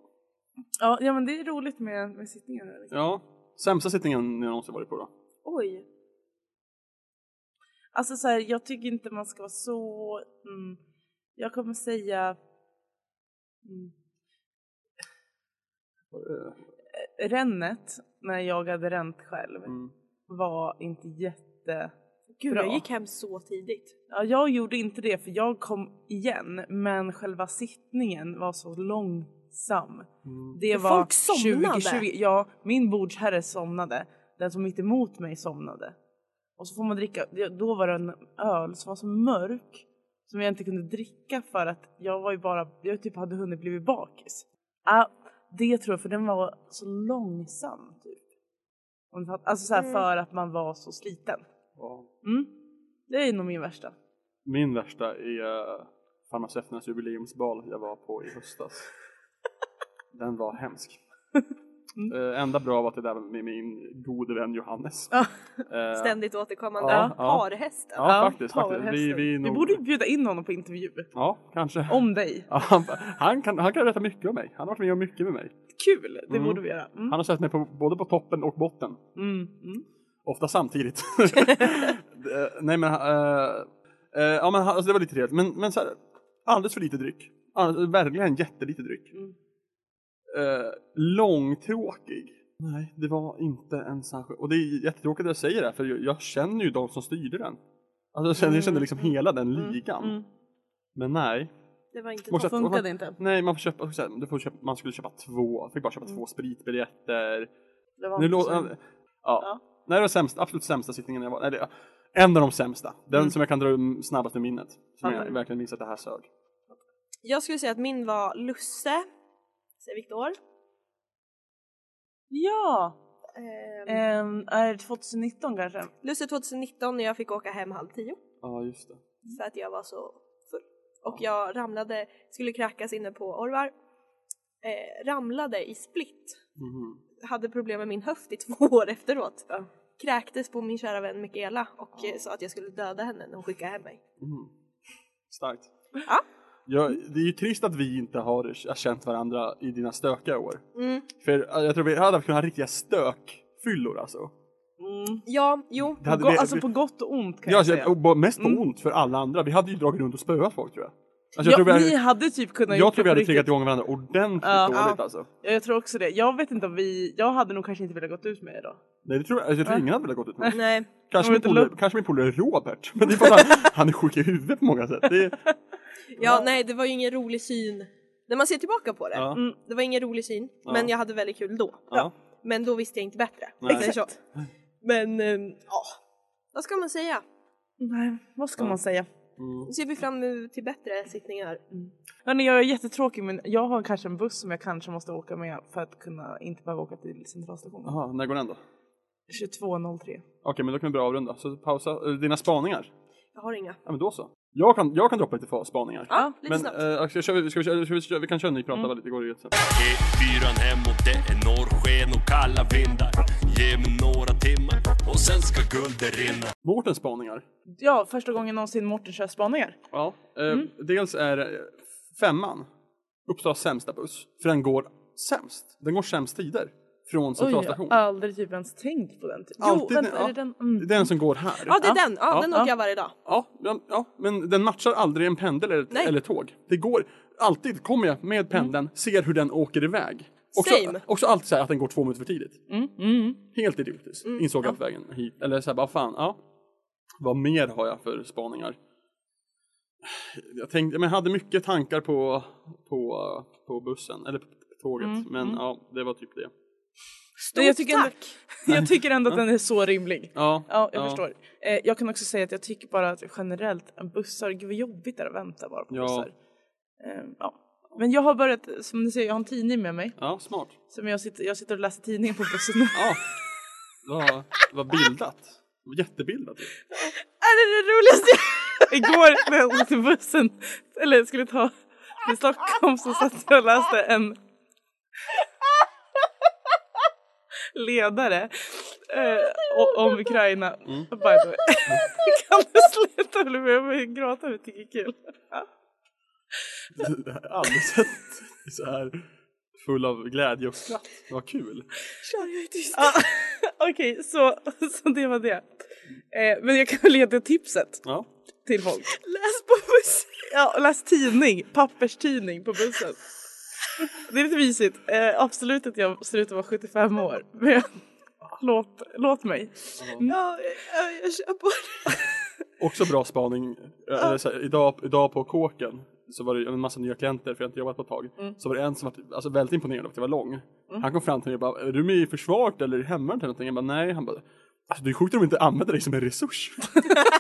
Ja, ja men det är roligt med, med sittningar. här, Liksom. ja. Sämsta sittningen ni någonsin varit på då? Oj. Alltså så här, jag tycker inte man ska vara så... Mm, jag kommer säga... Mm, rännet, när jag hade ränt själv, Mm. var inte jätte... Gud Bra. jag gick hem så tidigt. Ja, jag gjorde inte det för jag kom igen men själva sittningen var så långsam. Det var Folk somnade. 2020. Ja, min bordsherre somnade. Den som mitt emot mig somnade. Och så får man dricka, då var det en öl som var så mörk som jag inte kunde dricka för att jag var ju bara, jag typ hade hunnit blivit bakis. Ja, det tror jag för den var så långsam typ. Alltså så här Mm. för att man var så sliten. Ja. Mm. Det är nog min värsta. Min värsta är uh, farmaceuternas jubileumsbal jag var på i höstas. Den var hemsk. Eh, enda bra var att det där med min gode vän Johannes. Ja. Eh, Ständigt återkommande. ja, ja. Parhästen. Ja, faktiskt. faktiskt. Vi, vi, är vi nog... borde ju bjuda in honom på intervju. Ja, kanske. Om dig. Ja, han, han, kan, han kan berätta mycket om mig. Han har varit med om mycket med mig. Kul, det Mm. borde vi göra. Mm. Han har sett mig på, både på toppen och botten. Mm. Mm. Ofta samtidigt. Eh, Nej men, uh, ja men alltså, det var lite trevligt. Men, men så här, alldeles för lite dryck. Alldeles, verkligen jättelite dryck. Mm. Eh, långtråkig. Nej, det var inte en särskild. Och det är jättetråkigt att jag säger det här, för jag, jag känner ju de som styrde den. Alltså jag känner, jag känner liksom hela den ligan. Mm. Men nej. Det var inte toppen. Funkade inte. Nej, man, får köpa, du får köpa, man skulle köpa två, fick bara köpa två spritbiljetter. Det var Nu lå- så- ja. Ja. Nej, det var sämst, absolut sämsta sittningen jag var. Ja, en av de sämsta. Den Mm. som jag kan dra snabbast ur minnet. Som jag Mm. verkligen minns att det här sög. Jag skulle säga att min var Lusse, säger Viktor. Ja! Ehm, Ehm, är det 2019 kanske? Lusse 2019 när jag fick åka hem halv tio. Ja, just det. För att jag var så full. Och jag ramlade, skulle kräkas inne på Orvar. Eh, ramlade i split. Mhm. Hade problem med min höft i två år efteråt. Ja. Kräktes på min kära vän Mikaela och eh, sa att jag skulle döda henne när hon skickade hem mig. Mhm. Starkt. Ja. Ja, det är ju trist att vi inte har känt varandra i dina stökiga år. Mm. För ja, jag tror vi hade kunnat ha riktiga stök-fyllor alltså. Mm. Ja, jo. Det hade Go- vi- alltså vi- på gott och ont kan Ja, jag alltså, säga. och bara mest på Mm. ont för alla andra. Vi hade ju dragit runt och spöat folk tror jag. Alltså, jag ja, tror vi ni hade, hade typ kunnat jag tror vi på hade triggat igång varandra ordentligt Ja. dåligt Ja. alltså. Ja, jag tror också det. Jag vet inte om vi, jag hade nog kanske inte velat gått ut med er då. Nej, det tror jag, alltså, jag tror Ja. ingen hade velat gått ut med. Nej. Kanske min, polare, kanske min polare Robert. Men det är han, han är sjuk i huvudet på många sätt. Det är, Ja, nej, det var ju ingen rolig syn. När man ser tillbaka på det. ja, Mm. Det var ingen rolig syn. Ja. Men jag hade väldigt kul då. ja. Men då visste jag inte bättre. Nej. Så. Men, ehm, ja. Vad ska man säga? Nej, vad ska Ja. man säga? Mm. Nu ser vi fram emot till bättre sittningar. Hörni, jag är jättetråkig men jag har kanske en buss som jag kanske måste åka med för att kunna inte behöva åka till centralstationen. Jaha, när går den då? 22.03. Okej, men då kan vi börja avrunda. Så pausa. Eh, Dina spaningar? Jag har inga. Ja, men då så. Jag kan, jag kan droppa lite spaningar. Ja, lite Men snabbt. eh, ska, vi, ska, vi, köra- ska vi, köra- vi kan köra en ny prata mm. lite, det går ju ett sätt. E4 hemåt, det är norrsken och kalla vindar. Ge mig några timmar och sen ska guldet rinna. Mårtens spaningar. Ja, första gången någonsin Mårten kör spaningar. Ja. Eh, Dels är det femman. Uppsalas sämsta buss. För den går sämst. Den går sämst tider. Från Oj, jag har aldrig typ ens tänkt på den. Typ. Jo, Alltid vänta, den- är ja. det den? Mm. Den som går här. Ja det är Ja. den, ja, Ja. den Ja. åker jag varje dag. Ja, ja, ja, men den matchar aldrig en pendel eller, Nej. eller tåg. Det går, alltid kommer jag med pendeln, ser hur den åker iväg. Också, Same. också alltid så här att den går två minuter för tidigt. Mm. Mm. Helt idiotiskt, insåg jag på vägen hit. Eller så här, bara fan, ja. Vad mer har jag för spaningar? Jag tänkte, men jag hade mycket tankar på, på, på bussen, eller på tåget. Mm, men ja, det var typ det. Men jag tycker ändå, tack! jag tycker ändå att den är så rimlig. Ja, Ja, jag förstår. Eh, jag kan också säga att jag tycker bara att generellt bussar, gud vad jobbigt det är att vänta bara på Ja. bussar. Eh, ja. Men jag har börjat, som ni ser, jag har en tidning med mig. Ja, smart. Som jag sitter, jag sitter och läser tidningen på bussen. är Ja, vad, vad bildat. Jättebildat. ju. det det roligaste jag... Igår när jag åkte till bussen, eller skulle ta till Stockholm så satt jag och läste en ledare eh, om Ukraina. Mm. By the way. kan du sluta med mig gråta? Jag tycker det är kul. Jag aldrig sett så här full av glädje och skratt. Vad kul. Ah, Okej, så, så det var det. Eh, men jag kan väl ge det tipset Ja. till folk. Läs på bussen! Ja, läs tidning, papperstidning på bussen. Det är lite mysigt. Eh, absolut att jag ser ut att vara 75 år. Men låt, låt mig. Ja, jag, jag kör på det. Också bra spaning. Eh, så här, idag, idag på kåken så var det en massa nya klienter för jag har inte jobbat på ett tag. Så var det en som var alltså, väldigt imponerad av att jag var lång. Han kom fram till mig och bara, är du med i försvaret eller i hemvärnet eller någonting? Jag bara, nej. Han bara, alltså det är sjukt om de inte använder dig som en resurs.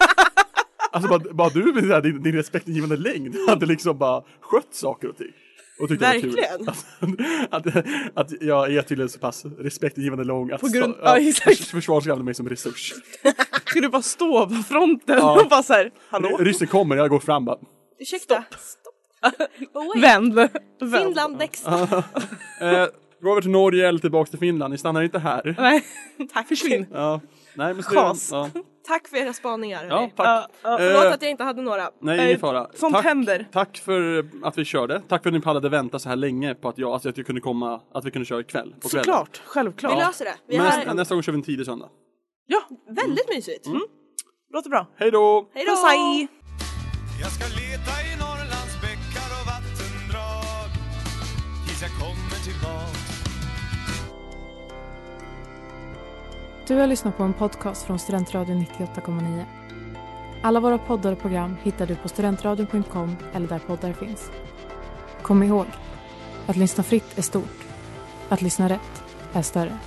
alltså bara, bara du med din, din respektingivande längd hade liksom bara skött saker och ting. Och tyckte det var Verkligen. kul. Att, att, att jag är tydligen så pass respektingivande lång att På grund- ja, exakt. försvaret ska mig som resurs. Skulle bara stå på fronten Ja. och bara såhär, hallå? Ryssen kommer, jag går fram bara, Ursäkta. Stopp. Wait. Vänd. Vänd. Finland next. Eh, gå över till Norge eller tillbaks till Finland, ni stannar inte här. Nej, Tack. försvinn. Ja, nej men så. Ja, Tack för era spaningar. ja hörni. tack. Ja, ja. Förlåt Eh, att jag inte hade några. nej, Eh, ingen fara. sånt tack, händer. Tack för att vi körde. Tack för att ni pallade vänta så här länge på att jag, alltså att jag kunde komma, att vi kunde köra ikväll. På kvällen. Såklart, Vi självklart. löser det. Vi är Men här. nästa, gång kör vi en tidig söndag. Ja, Väldigt mysigt. låter bra. Hej då! Hej då! Du har lyssnat på en podcast från Studentradion 98,9. Alla våra poddar och program hittar du på studentradion.com eller där poddar finns. Kom ihåg, att lyssna fritt är stort. Att lyssna rätt är större.